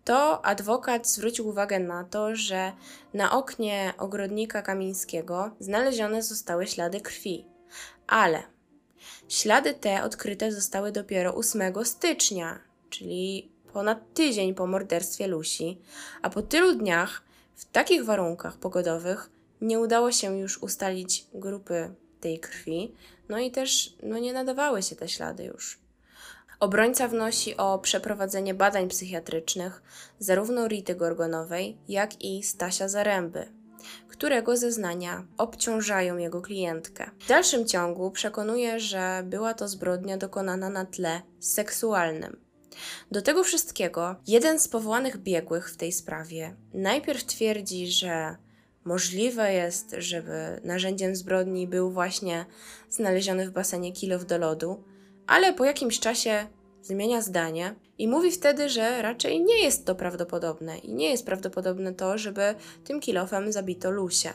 to adwokat zwrócił uwagę na to, że na oknie ogrodnika Kamińskiego znalezione zostały ślady krwi, ale Ślady te odkryte zostały dopiero 8 stycznia, czyli ponad tydzień po morderstwie Lusi, a po tylu dniach w takich warunkach pogodowych nie udało się już ustalić grupy tej krwi, no i też no nie nadawały się te ślady już. Obrońca wnosi o przeprowadzenie badań psychiatrycznych zarówno Rity Gorgonowej, jak i Stasia Zaręby, którego zeznania obciążają jego klientkę. W dalszym ciągu przekonuje, że była to zbrodnia dokonana na tle seksualnym. Do tego wszystkiego jeden z powołanych biegłych w tej sprawie najpierw twierdzi, że możliwe jest, żeby narzędziem zbrodni był właśnie znaleziony w basenie kilow do lodu, ale po jakimś czasie zmienia zdanie i mówi wtedy, że raczej nie jest to prawdopodobne i nie jest prawdopodobne to, żeby tym kilofem zabito Lusię.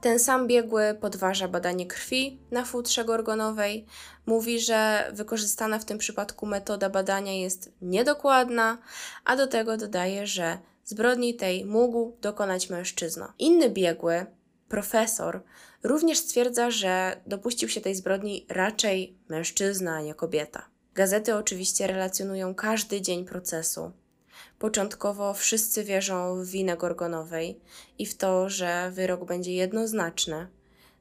Ten sam biegły podważa badanie krwi na futrze gorgonowej, mówi, że wykorzystana w tym przypadku metoda badania jest niedokładna, a do tego dodaje, że zbrodni tej mógł dokonać mężczyzna. Inny biegły, profesor, również stwierdza, że dopuścił się tej zbrodni raczej mężczyzna, a nie kobieta. Gazety oczywiście relacjonują każdy dzień procesu. Początkowo wszyscy wierzą w winę Gorgonowej i w to, że wyrok będzie jednoznaczny.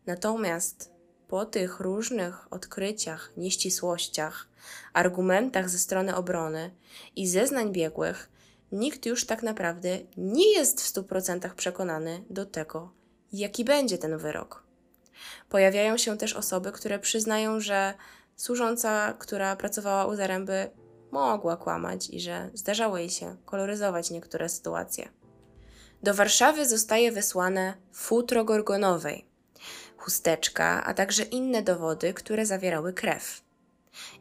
Natomiast po tych różnych odkryciach, nieścisłościach, argumentach ze strony obrony i zeznań biegłych, nikt już tak naprawdę nie jest w 100% przekonany do tego, jaki będzie ten wyrok. Pojawiają się też osoby, które przyznają, że służąca, która pracowała u Zaręby, mogła kłamać i że zdarzało jej się koloryzować niektóre sytuacje. Do Warszawy zostaje wysłane futro gorgonowej, chusteczka, a także inne dowody, które zawierały krew.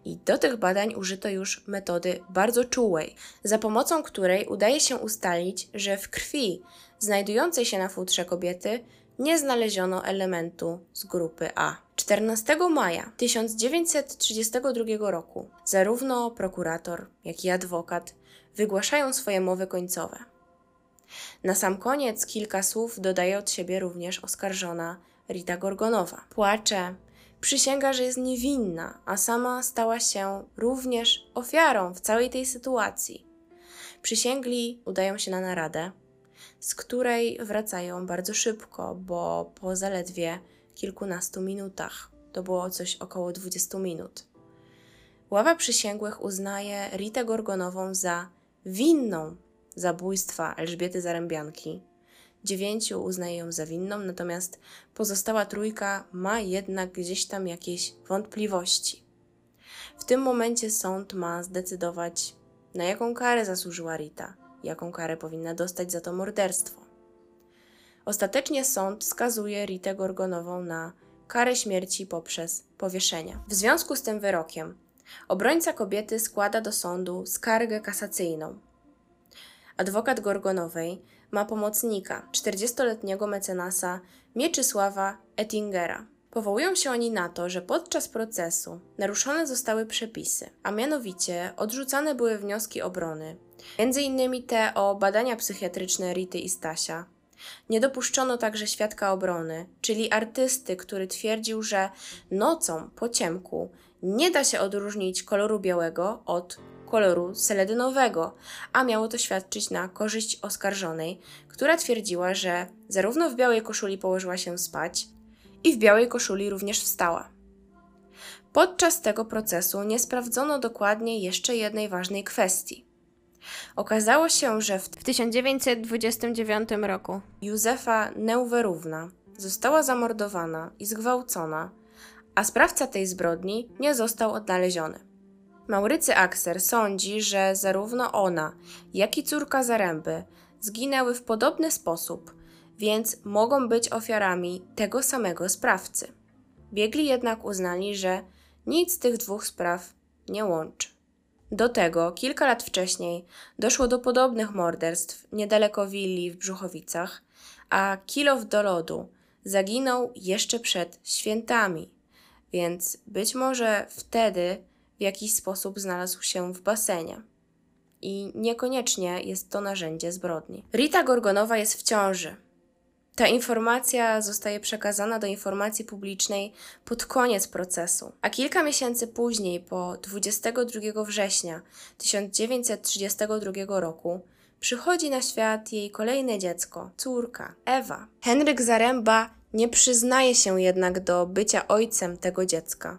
I do tych badań użyto już metody bardzo czułej, za pomocą której udaje się ustalić, że w krwi znajdującej się na futrze kobiety nie znaleziono elementu z grupy A. 14 maja 1932 roku zarówno prokurator, jak i adwokat wygłaszają swoje mowy końcowe. Na sam koniec kilka słów dodaje od siebie również oskarżona Rita Gorgonowa. Płacze, przysięga, że jest niewinna, a sama stała się również ofiarą w całej tej sytuacji. Przysięgli udają się na naradę, z której wracają bardzo szybko, bo po zaledwie kilkunastu minutach. To było coś około 20 minut. Ława przysięgłych uznaje Ritę Gorgonową za winną zabójstwa Elżbiety Zarębianki, dziewięciu uznaje ją za winną, natomiast pozostała trójka ma jednak gdzieś tam jakieś wątpliwości. W tym momencie sąd ma zdecydować, na jaką karę zasłużyła Rita, jaką karę powinna dostać za to morderstwo. Ostatecznie sąd skazuje Ritę Gorgonową na karę śmierci poprzez powieszenia. W związku z tym wyrokiem obrońca kobiety składa do sądu skargę kasacyjną. Adwokat Gorgonowej ma pomocnika, 40-letniego mecenasa Mieczysława Ettingera. Powołują się oni na to, że podczas procesu naruszone zostały przepisy, a mianowicie odrzucane były wnioski obrony, m.in. te o badania psychiatryczne Rity i Stasia. Nie dopuszczono także świadka obrony, czyli artysty, który twierdził, że nocą po ciemku nie da się odróżnić koloru białego od koloru seledynowego, a miało to świadczyć na korzyść oskarżonej, która twierdziła, że zarówno w białej koszuli położyła się spać i w białej koszuli również wstała. Podczas tego procesu nie sprawdzono dokładnie jeszcze jednej ważnej kwestii. Okazało się, że w 1929 roku Józefa Neuwerówna została zamordowana i zgwałcona, a sprawca tej zbrodni nie został odnaleziony. Maurycy Akser sądzi, że zarówno ona, jak i córka Zaręby zginęły w podobny sposób, więc mogą być ofiarami tego samego sprawcy. Biegli jednak uznali, że nic tych dwóch spraw nie łączy. Do tego kilka lat wcześniej doszło do podobnych morderstw niedaleko willi w Brzuchowicach, a Kilow do lodu zaginął jeszcze przed świętami, więc być może wtedy w jakiś sposób znalazł się w basenie. I niekoniecznie jest to narzędzie zbrodni. Rita Gorgonowa jest w ciąży. Ta informacja zostaje przekazana do informacji publicznej pod koniec procesu, a kilka miesięcy później, po 22 września 1932 roku, przychodzi na świat jej kolejne dziecko, córka, Ewa. Henryk Zaręba nie przyznaje się jednak do bycia ojcem tego dziecka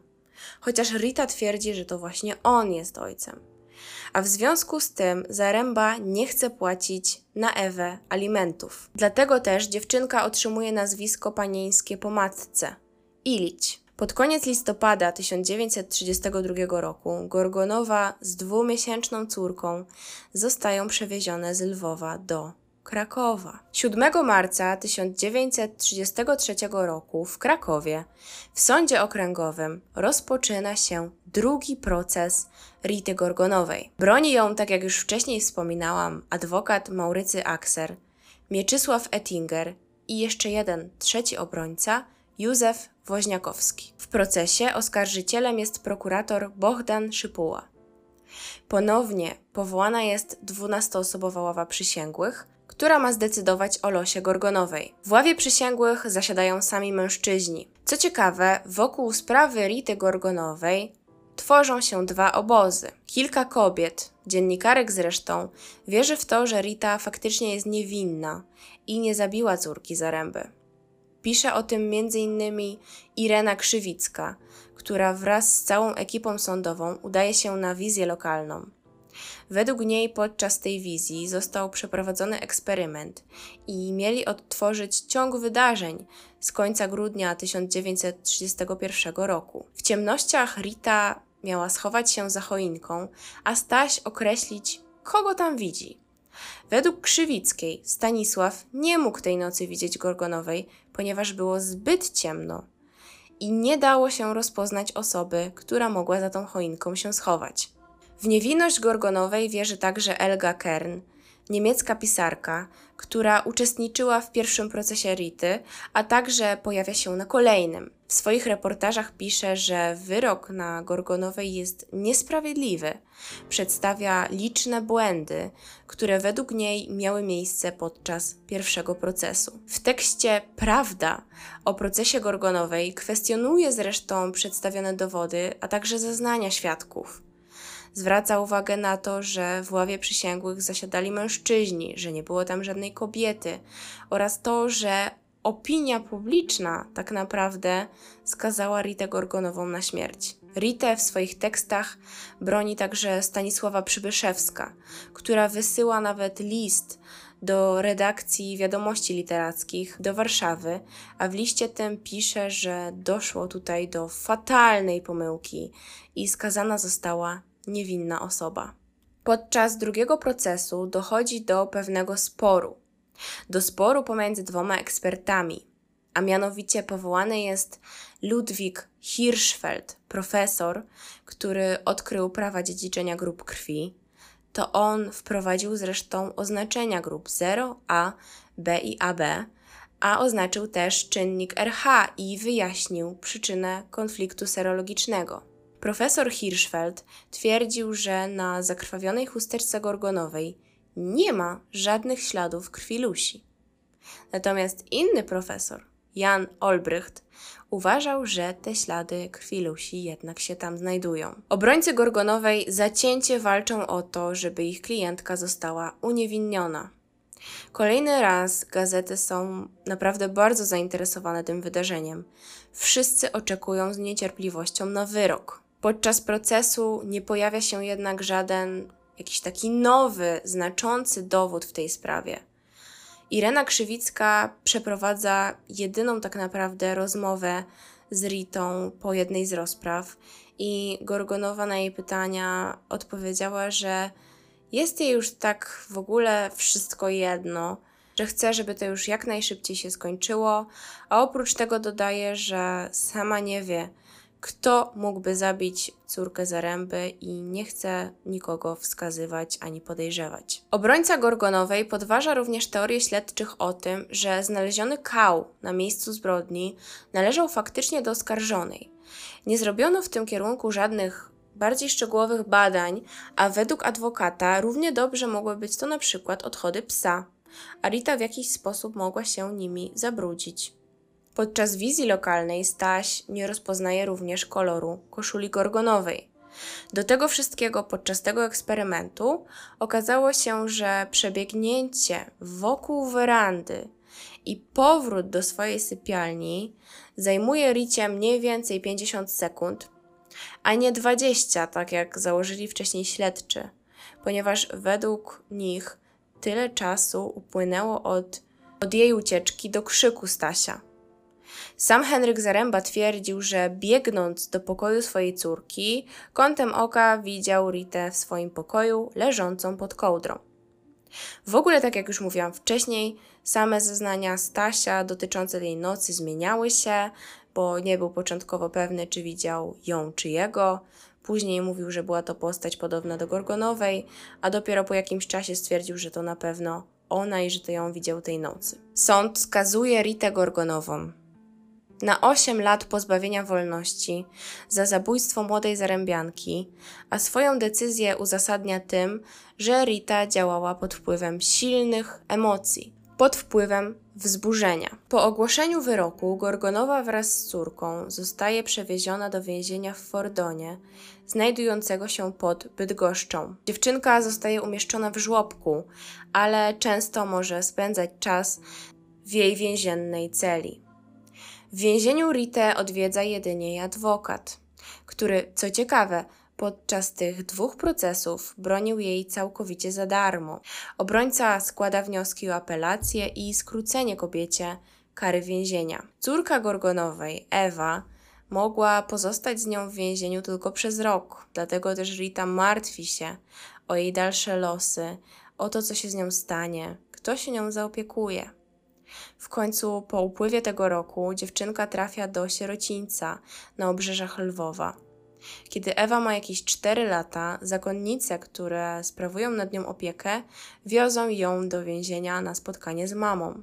chociaż Rita twierdzi, że to właśnie on jest ojcem. A w związku z tym Zaręba nie chce płacić na Ewę alimentów. Dlatego też dziewczynka otrzymuje nazwisko panieńskie po matce Ilić. Pod koniec listopada 1932 roku Gorgonowa z dwumiesięczną córką zostają przewiezione z Lwowa do Krakowa. 7 marca 1933 roku w Krakowie w sądzie okręgowym rozpoczyna się drugi proces Rity Gorgonowej. Broni ją, tak jak już wcześniej wspominałam, adwokat Maurycy Akser, Mieczysław Ettinger i jeszcze jeden trzeci obrońca, Józef Woźniakowski. W procesie oskarżycielem jest prokurator Bohdan Szypuła. Ponownie powołana jest dwunastoosobowa ława przysięgłych, która ma zdecydować o losie Gorgonowej. W ławie przysięgłych zasiadają sami mężczyźni. Co ciekawe, wokół sprawy Rity Gorgonowej tworzą się dwa obozy. Kilka kobiet, dziennikarek zresztą, wierzy w to, że Rita faktycznie jest niewinna i nie zabiła córki Zaręby. Pisze o tym m.in. Irena Krzywicka, która wraz z całą ekipą sądową udaje się na wizję lokalną. Według niej podczas tej wizji został przeprowadzony eksperyment i mieli odtworzyć ciąg wydarzeń z końca grudnia 1931 roku. W ciemnościach Rita miała schować się za choinką, a Staś określić, kogo tam widzi. Według Krzywickiej Stanisław nie mógł tej nocy widzieć Gorgonowej, ponieważ było zbyt ciemno i nie dało się rozpoznać osoby, która mogła za tą choinką się schować. W niewinność Gorgonowej wierzy także Elga Kern, niemiecka pisarka, która uczestniczyła w pierwszym procesie Rity, a także pojawia się na kolejnym. W swoich reportażach pisze, że wyrok na Gorgonowej jest niesprawiedliwy. Przedstawia liczne błędy, które według niej miały miejsce podczas pierwszego procesu. W tekście Prawda o procesie Gorgonowej kwestionuje zresztą przedstawione dowody, a także zeznania świadków. Zwraca uwagę na to, że w ławie przysięgłych zasiadali mężczyźni, że nie było tam żadnej kobiety oraz to, że opinia publiczna tak naprawdę skazała Ritę Gorgonową na śmierć. Ritę w swoich tekstach broni także Stanisława Przybyszewska, która wysyła nawet list do redakcji wiadomości literackich do Warszawy, a w liście tym pisze, że doszło tutaj do fatalnej pomyłki i skazana została niewinna osoba. Podczas drugiego procesu dochodzi do pewnego sporu. Do sporu pomiędzy dwoma ekspertami, a mianowicie powołany jest Ludwik Hirschfeld, profesor, który odkrył prawa dziedziczenia grup krwi. To on wprowadził zresztą oznaczenia grup 0, A, B i AB, a oznaczył też czynnik RH i wyjaśnił przyczynę konfliktu serologicznego. Profesor Hirschfeld twierdził, że na zakrwawionej chusteczce gorgonowej nie ma żadnych śladów krwi Lusi. Natomiast inny profesor, Jan Olbrycht, uważał, że te ślady krwi Lusi jednak się tam znajdują. Obrońcy Gorgonowej zacięcie walczą o to, żeby ich klientka została uniewinniona. Kolejny raz gazety są naprawdę bardzo zainteresowane tym wydarzeniem. Wszyscy oczekują z niecierpliwością na wyrok. Podczas procesu nie pojawia się jednak żaden jakiś taki nowy, znaczący dowód w tej sprawie. Irena Krzywicka przeprowadza jedyną tak naprawdę rozmowę z Ritą po jednej z rozpraw i Gorgonowa na jej pytania odpowiedziała, że jest jej już tak w ogóle wszystko jedno, że chce, żeby to już jak najszybciej się skończyło, a oprócz tego dodaje, że sama nie wie, kto mógłby zabić córkę Zaręby i nie chce nikogo wskazywać ani podejrzewać. Obrońca Gorgonowej podważa również teorię śledczych o tym, że znaleziony kał na miejscu zbrodni należał faktycznie do oskarżonej. Nie zrobiono w tym kierunku żadnych bardziej szczegółowych badań, a według adwokata równie dobrze mogły być to na przykład odchody psa, a Rita w jakiś sposób mogła się nimi zabrudzić. Podczas wizji lokalnej Staś nie rozpoznaje również koloru koszuli gorgonowej. Do tego wszystkiego podczas tego eksperymentu okazało się, że przebiegnięcie wokół werandy i powrót do swojej sypialni zajmuje Ricie mniej więcej 50 sekund, a nie 20, tak jak założyli wcześniej śledczy, ponieważ według nich tyle czasu upłynęło od, od jej ucieczki do krzyku Stasia. Sam Henryk Zaręba twierdził, że biegnąc do pokoju swojej córki, kątem oka widział Ritę w swoim pokoju, leżącą pod kołdrą. W ogóle, tak jak już mówiłam wcześniej, same zeznania Stasia dotyczące tej nocy zmieniały się, bo nie był początkowo pewny, czy widział ją, czy jego. Później mówił, że była to postać podobna do Gorgonowej, a dopiero po jakimś czasie stwierdził, że to na pewno ona i że to ją widział tej nocy. Sąd skazuje Ritę Gorgonową na 8 lat pozbawienia wolności za zabójstwo młodej zarębianki, a swoją decyzję uzasadnia tym, że Rita działała pod wpływem silnych emocji, pod wpływem wzburzenia. Po ogłoszeniu wyroku Gorgonowa wraz z córką zostaje przewieziona do więzienia w Fordonie, znajdującego się pod Bydgoszczą. Dziewczynka zostaje umieszczona w żłobku, ale często może spędzać czas w jej więziennej celi. W więzieniu Ritę odwiedza jedynie jej adwokat, który, co ciekawe, podczas tych dwóch procesów bronił jej całkowicie za darmo. Obrońca składa wnioski o apelację i skrócenie kobiecie kary więzienia. Córka Gorgonowej, Ewa, mogła pozostać z nią w więzieniu tylko przez rok, dlatego też Rita martwi się o jej dalsze losy, o to, co się z nią stanie, kto się nią zaopiekuje. W końcu po upływie tego roku dziewczynka trafia do sierocińca na obrzeżach Lwowa. Kiedy Ewa ma jakieś 4 lata, zakonnice, które sprawują nad nią opiekę, wiozą ją do więzienia na spotkanie z mamą.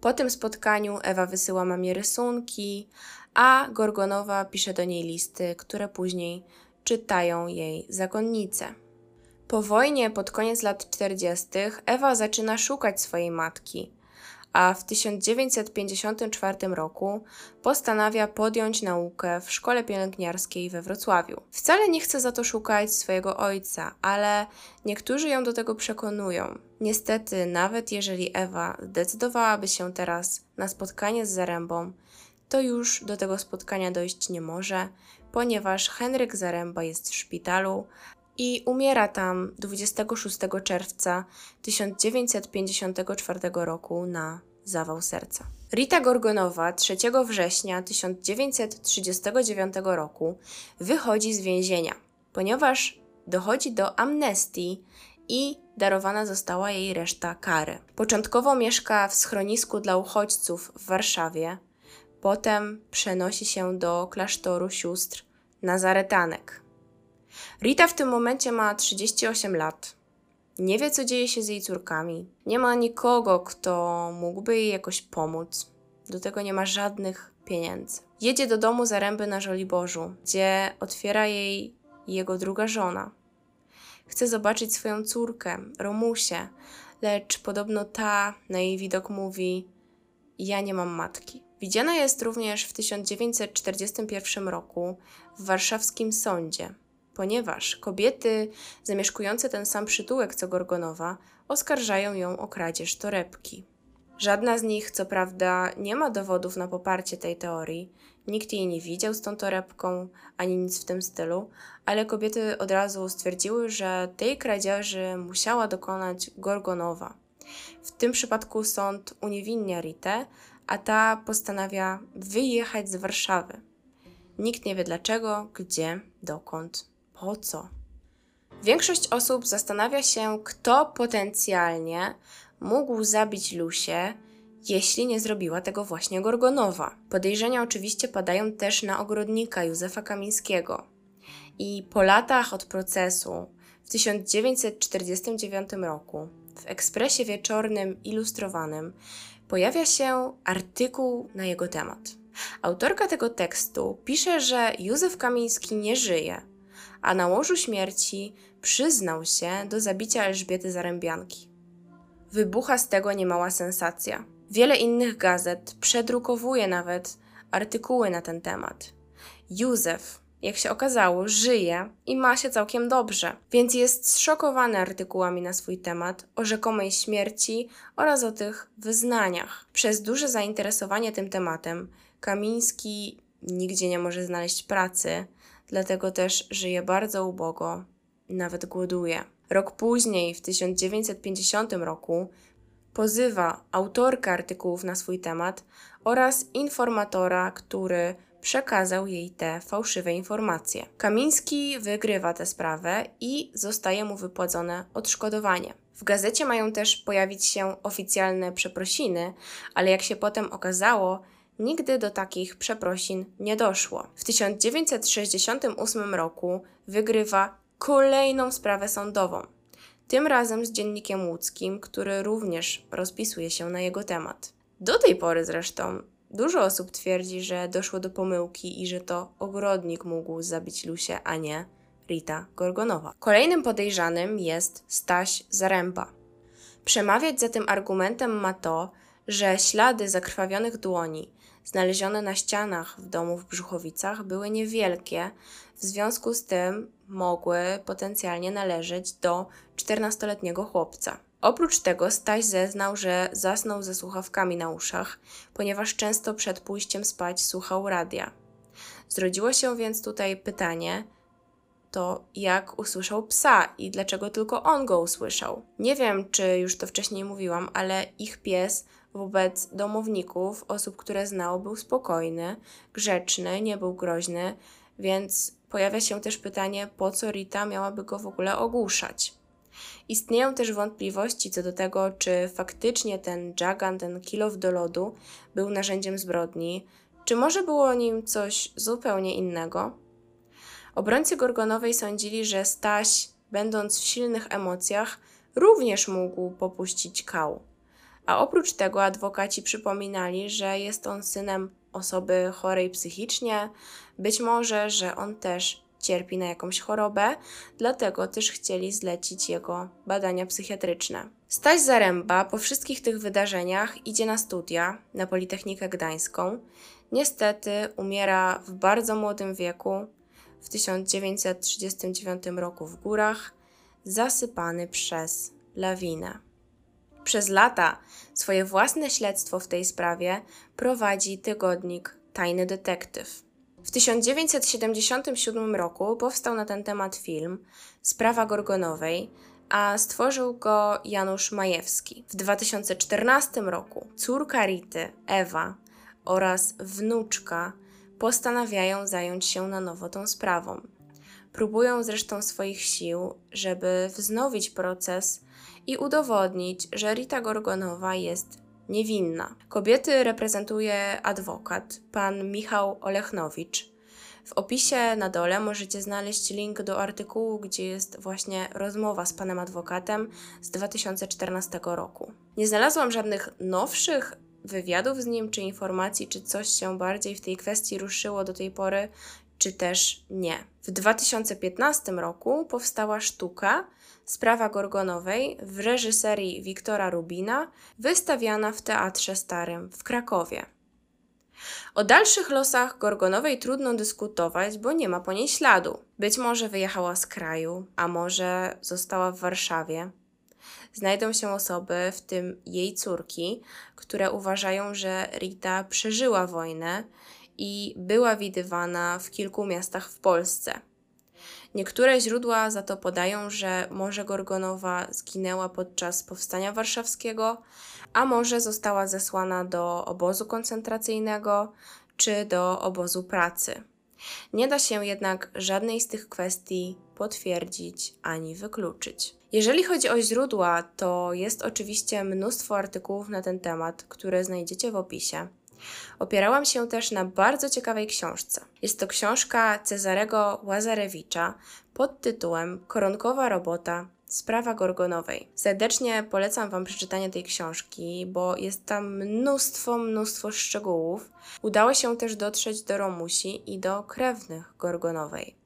Po tym spotkaniu Ewa wysyła mamie rysunki, a Gorgonowa pisze do niej listy, które później czytają jej zakonnice. Po wojnie, pod koniec lat 40., Ewa zaczyna szukać swojej matki a w 1954 roku postanawia podjąć naukę w szkole pielęgniarskiej we Wrocławiu. Wcale nie chce za to szukać swojego ojca, ale niektórzy ją do tego przekonują. Niestety, nawet jeżeli Ewa zdecydowałaby się teraz na spotkanie z Zarębą, to już do tego spotkania dojść nie może, ponieważ Henryk Zaręba jest w szpitalu i umiera tam 26 czerwca 1954 roku na zawał serca. Rita Gorgonowa 3 września 1939 roku wychodzi z więzienia, ponieważ dochodzi do amnestii i darowana została jej reszta kary. Początkowo mieszka w schronisku dla uchodźców w Warszawie, potem przenosi się do klasztoru sióstr Nazaretanek. Rita w tym momencie ma 38 lat. Nie wie, co dzieje się z jej córkami. Nie ma nikogo, kto mógłby jej jakoś pomóc. Do tego nie ma żadnych pieniędzy. Jedzie do domu Zaręby na Żoliborzu, gdzie otwiera jej jego druga żona. Chce zobaczyć swoją córkę, Romusię, lecz podobno ta na jej widok mówi: Ja nie mam matki. Widziana jest również w 1941 roku w warszawskim sądzie, ponieważ kobiety zamieszkujące ten sam przytułek co Gorgonowa oskarżają ją o kradzież torebki. Żadna z nich, co prawda, nie ma dowodów na poparcie tej teorii, nikt jej nie widział z tą torebką, ani nic w tym stylu, ale kobiety od razu stwierdziły, że tej kradzieży musiała dokonać Gorgonowa. W tym przypadku sąd uniewinnia Ritę, a ta postanawia wyjechać z Warszawy. Nikt nie wie dlaczego, gdzie, dokąd, po co. Większość osób zastanawia się, kto potencjalnie mógł zabić Lusię, jeśli nie zrobiła tego właśnie Gorgonowa. Podejrzenia oczywiście padają też na ogrodnika Józefa Kamińskiego. I po latach od procesu, w 1949 roku, w ekspresie wieczornym ilustrowanym, pojawia się artykuł na jego temat. Autorka tego tekstu pisze, że Józef Kamiński nie żyje, a na łożu śmierci przyznał się do zabicia Elżbiety Zarębianki. Wybucha z tego niemała sensacja. Wiele innych gazet przedrukowuje nawet artykuły na ten temat. Józef, jak się okazało, żyje i ma się całkiem dobrze, więc jest zszokowany artykułami na swój temat o rzekomej śmierci oraz o tych wyznaniach. Przez duże zainteresowanie tym tematem Kamiński nigdzie nie może znaleźć pracy, dlatego też żyje bardzo ubogo, nawet głoduje. Rok później, w 1950 roku, pozywa autorkę artykułów na swój temat oraz informatora, który przekazał jej te fałszywe informacje. Kamiński wygrywa tę sprawę i zostaje mu wypłacone odszkodowanie. W gazecie mają też pojawić się oficjalne przeprosiny, ale jak się potem okazało, nigdy do takich przeprosin nie doszło. W 1968 roku wygrywa kolejną sprawę sądową. Tym razem z dziennikiem łódzkim, który również rozpisuje się na jego temat. Do tej pory zresztą dużo osób twierdzi, że doszło do pomyłki i że to ogrodnik mógł zabić Lusię, a nie Rita Gorgonowa. Kolejnym podejrzanym jest Staś Zaręba. Przemawiać za tym argumentem ma to, że ślady zakrwawionych dłoni znalezione na ścianach w domu w Brzuchowicach były niewielkie, w związku z tym mogły potencjalnie należeć do 14-letniego chłopca. Oprócz tego Staś zeznał, że zasnął ze słuchawkami na uszach, ponieważ często przed pójściem spać słuchał radia. Zrodziło się więc tutaj pytanie, to jak usłyszał psa i dlaczego tylko on go usłyszał. Nie wiem, czy już to wcześniej mówiłam, ale ich pies wobec domowników, osób, które znał, był spokojny, grzeczny, nie był groźny, więc pojawia się też pytanie, po co Rita miałaby go w ogóle ogłuszać. Istnieją też wątpliwości co do tego, czy faktycznie ten Jagan, ten kilow do lodu, był narzędziem zbrodni, czy może było nim coś zupełnie innego. Obrońcy Gorgonowej sądzili, że Staś, będąc w silnych emocjach, również mógł popuścić kał. A oprócz tego adwokaci przypominali, że jest on synem osoby chorej psychicznie, być może, że on też cierpi na jakąś chorobę, dlatego też chcieli zlecić jego badania psychiatryczne. Staś Zaręba po wszystkich tych wydarzeniach idzie na studia na Politechnikę Gdańską. Niestety umiera w bardzo młodym wieku, w 1939 roku w górach, zasypany przez lawinę. Przez lata swoje własne śledztwo w tej sprawie prowadzi tygodnik Tajny Detektyw. W 1977 roku powstał na ten temat film Sprawa Gorgonowej, a stworzył go Janusz Majewski. W 2014 roku córka Rity, Ewa oraz wnuczka postanawiają zająć się na nowo tą sprawą. Próbują zresztą swoich sił, żeby wznowić proces i udowodnić, że Rita Gorgonowa jest niewinna. Kobiety reprezentuje adwokat, pan Michał Olechnowicz. W opisie na dole możecie znaleźć link do artykułu, gdzie jest właśnie rozmowa z panem adwokatem z 2014 roku. Nie znalazłam żadnych nowszych wywiadów z nim, czy informacji, czy coś się bardziej w tej kwestii ruszyło do tej pory, czy też nie. W 2015 roku powstała sztuka Sprawa Gorgonowej w reżyserii Wiktora Rubina, wystawiana w Teatrze Starym w Krakowie. O dalszych losach Gorgonowej trudno dyskutować, bo nie ma po niej śladu. Być może wyjechała z kraju, a może została w Warszawie. Znajdą się osoby, w tym jej córki, które uważają, że Rita przeżyła wojnę i była widywana w kilku miastach w Polsce. Niektóre źródła za to podają, że może Gorgonowa zginęła podczas powstania warszawskiego, a może została zesłana do obozu koncentracyjnego czy do obozu pracy. Nie da się jednak żadnej z tych kwestii potwierdzić ani wykluczyć. Jeżeli chodzi o źródła, to jest oczywiście mnóstwo artykułów na ten temat, które znajdziecie w opisie. Opierałam się też na bardzo ciekawej książce. Jest to książka Cezarego Łazarewicza pod tytułem Koronkowa robota Sprawa Gorgonowej. Serdecznie polecam Wam przeczytanie tej książki, bo jest tam mnóstwo, mnóstwo szczegółów. Udało się też dotrzeć do Romusi i do krewnych Gorgonowej.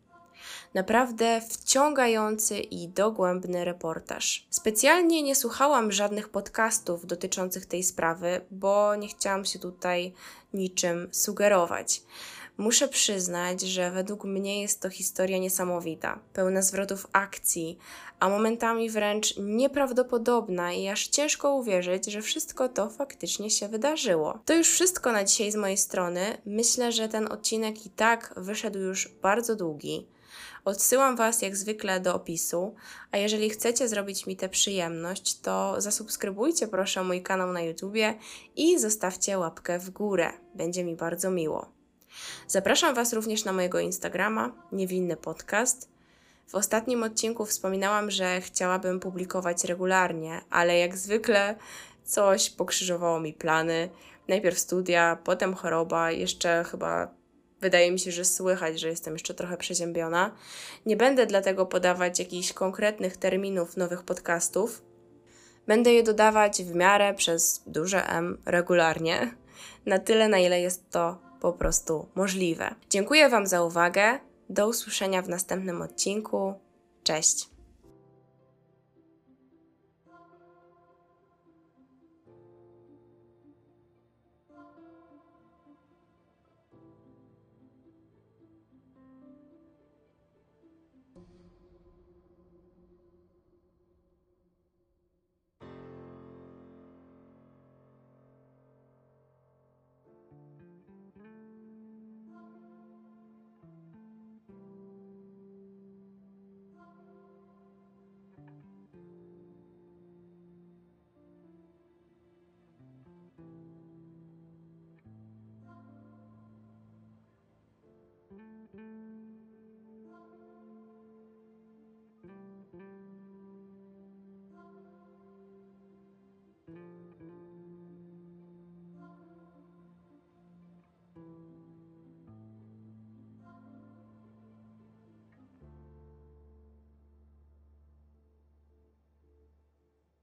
Naprawdę wciągający i dogłębny reportaż. Specjalnie nie słuchałam żadnych podcastów dotyczących tej sprawy, bo nie chciałam się tutaj niczym sugerować. Muszę przyznać, że według mnie jest to historia niesamowita, pełna zwrotów akcji, a momentami wręcz nieprawdopodobna i aż ciężko uwierzyć, że wszystko to faktycznie się wydarzyło. To już wszystko na dzisiaj z mojej strony. Myślę, że ten odcinek i tak wyszedł już bardzo długi. Odsyłam Was jak zwykle do opisu, a jeżeli chcecie zrobić mi tę przyjemność, to zasubskrybujcie proszę mój kanał na YouTubie i zostawcie łapkę w górę. Będzie mi bardzo miło. Zapraszam Was również na mojego Instagrama, Niewinny Podcast. W ostatnim odcinku wspominałam, że chciałabym publikować regularnie, ale jak zwykle coś pokrzyżowało mi plany. Najpierw studia, potem choroba, jeszcze chyba wydaje mi się, że słychać, że jestem jeszcze trochę przeziębiona. Nie będę dlatego podawać jakichś konkretnych terminów nowych podcastów. Będę je dodawać w miarę przez duże M regularnie, na tyle, na ile jest to po prostu możliwe. Dziękuję Wam za uwagę. Do usłyszenia w następnym odcinku. Cześć!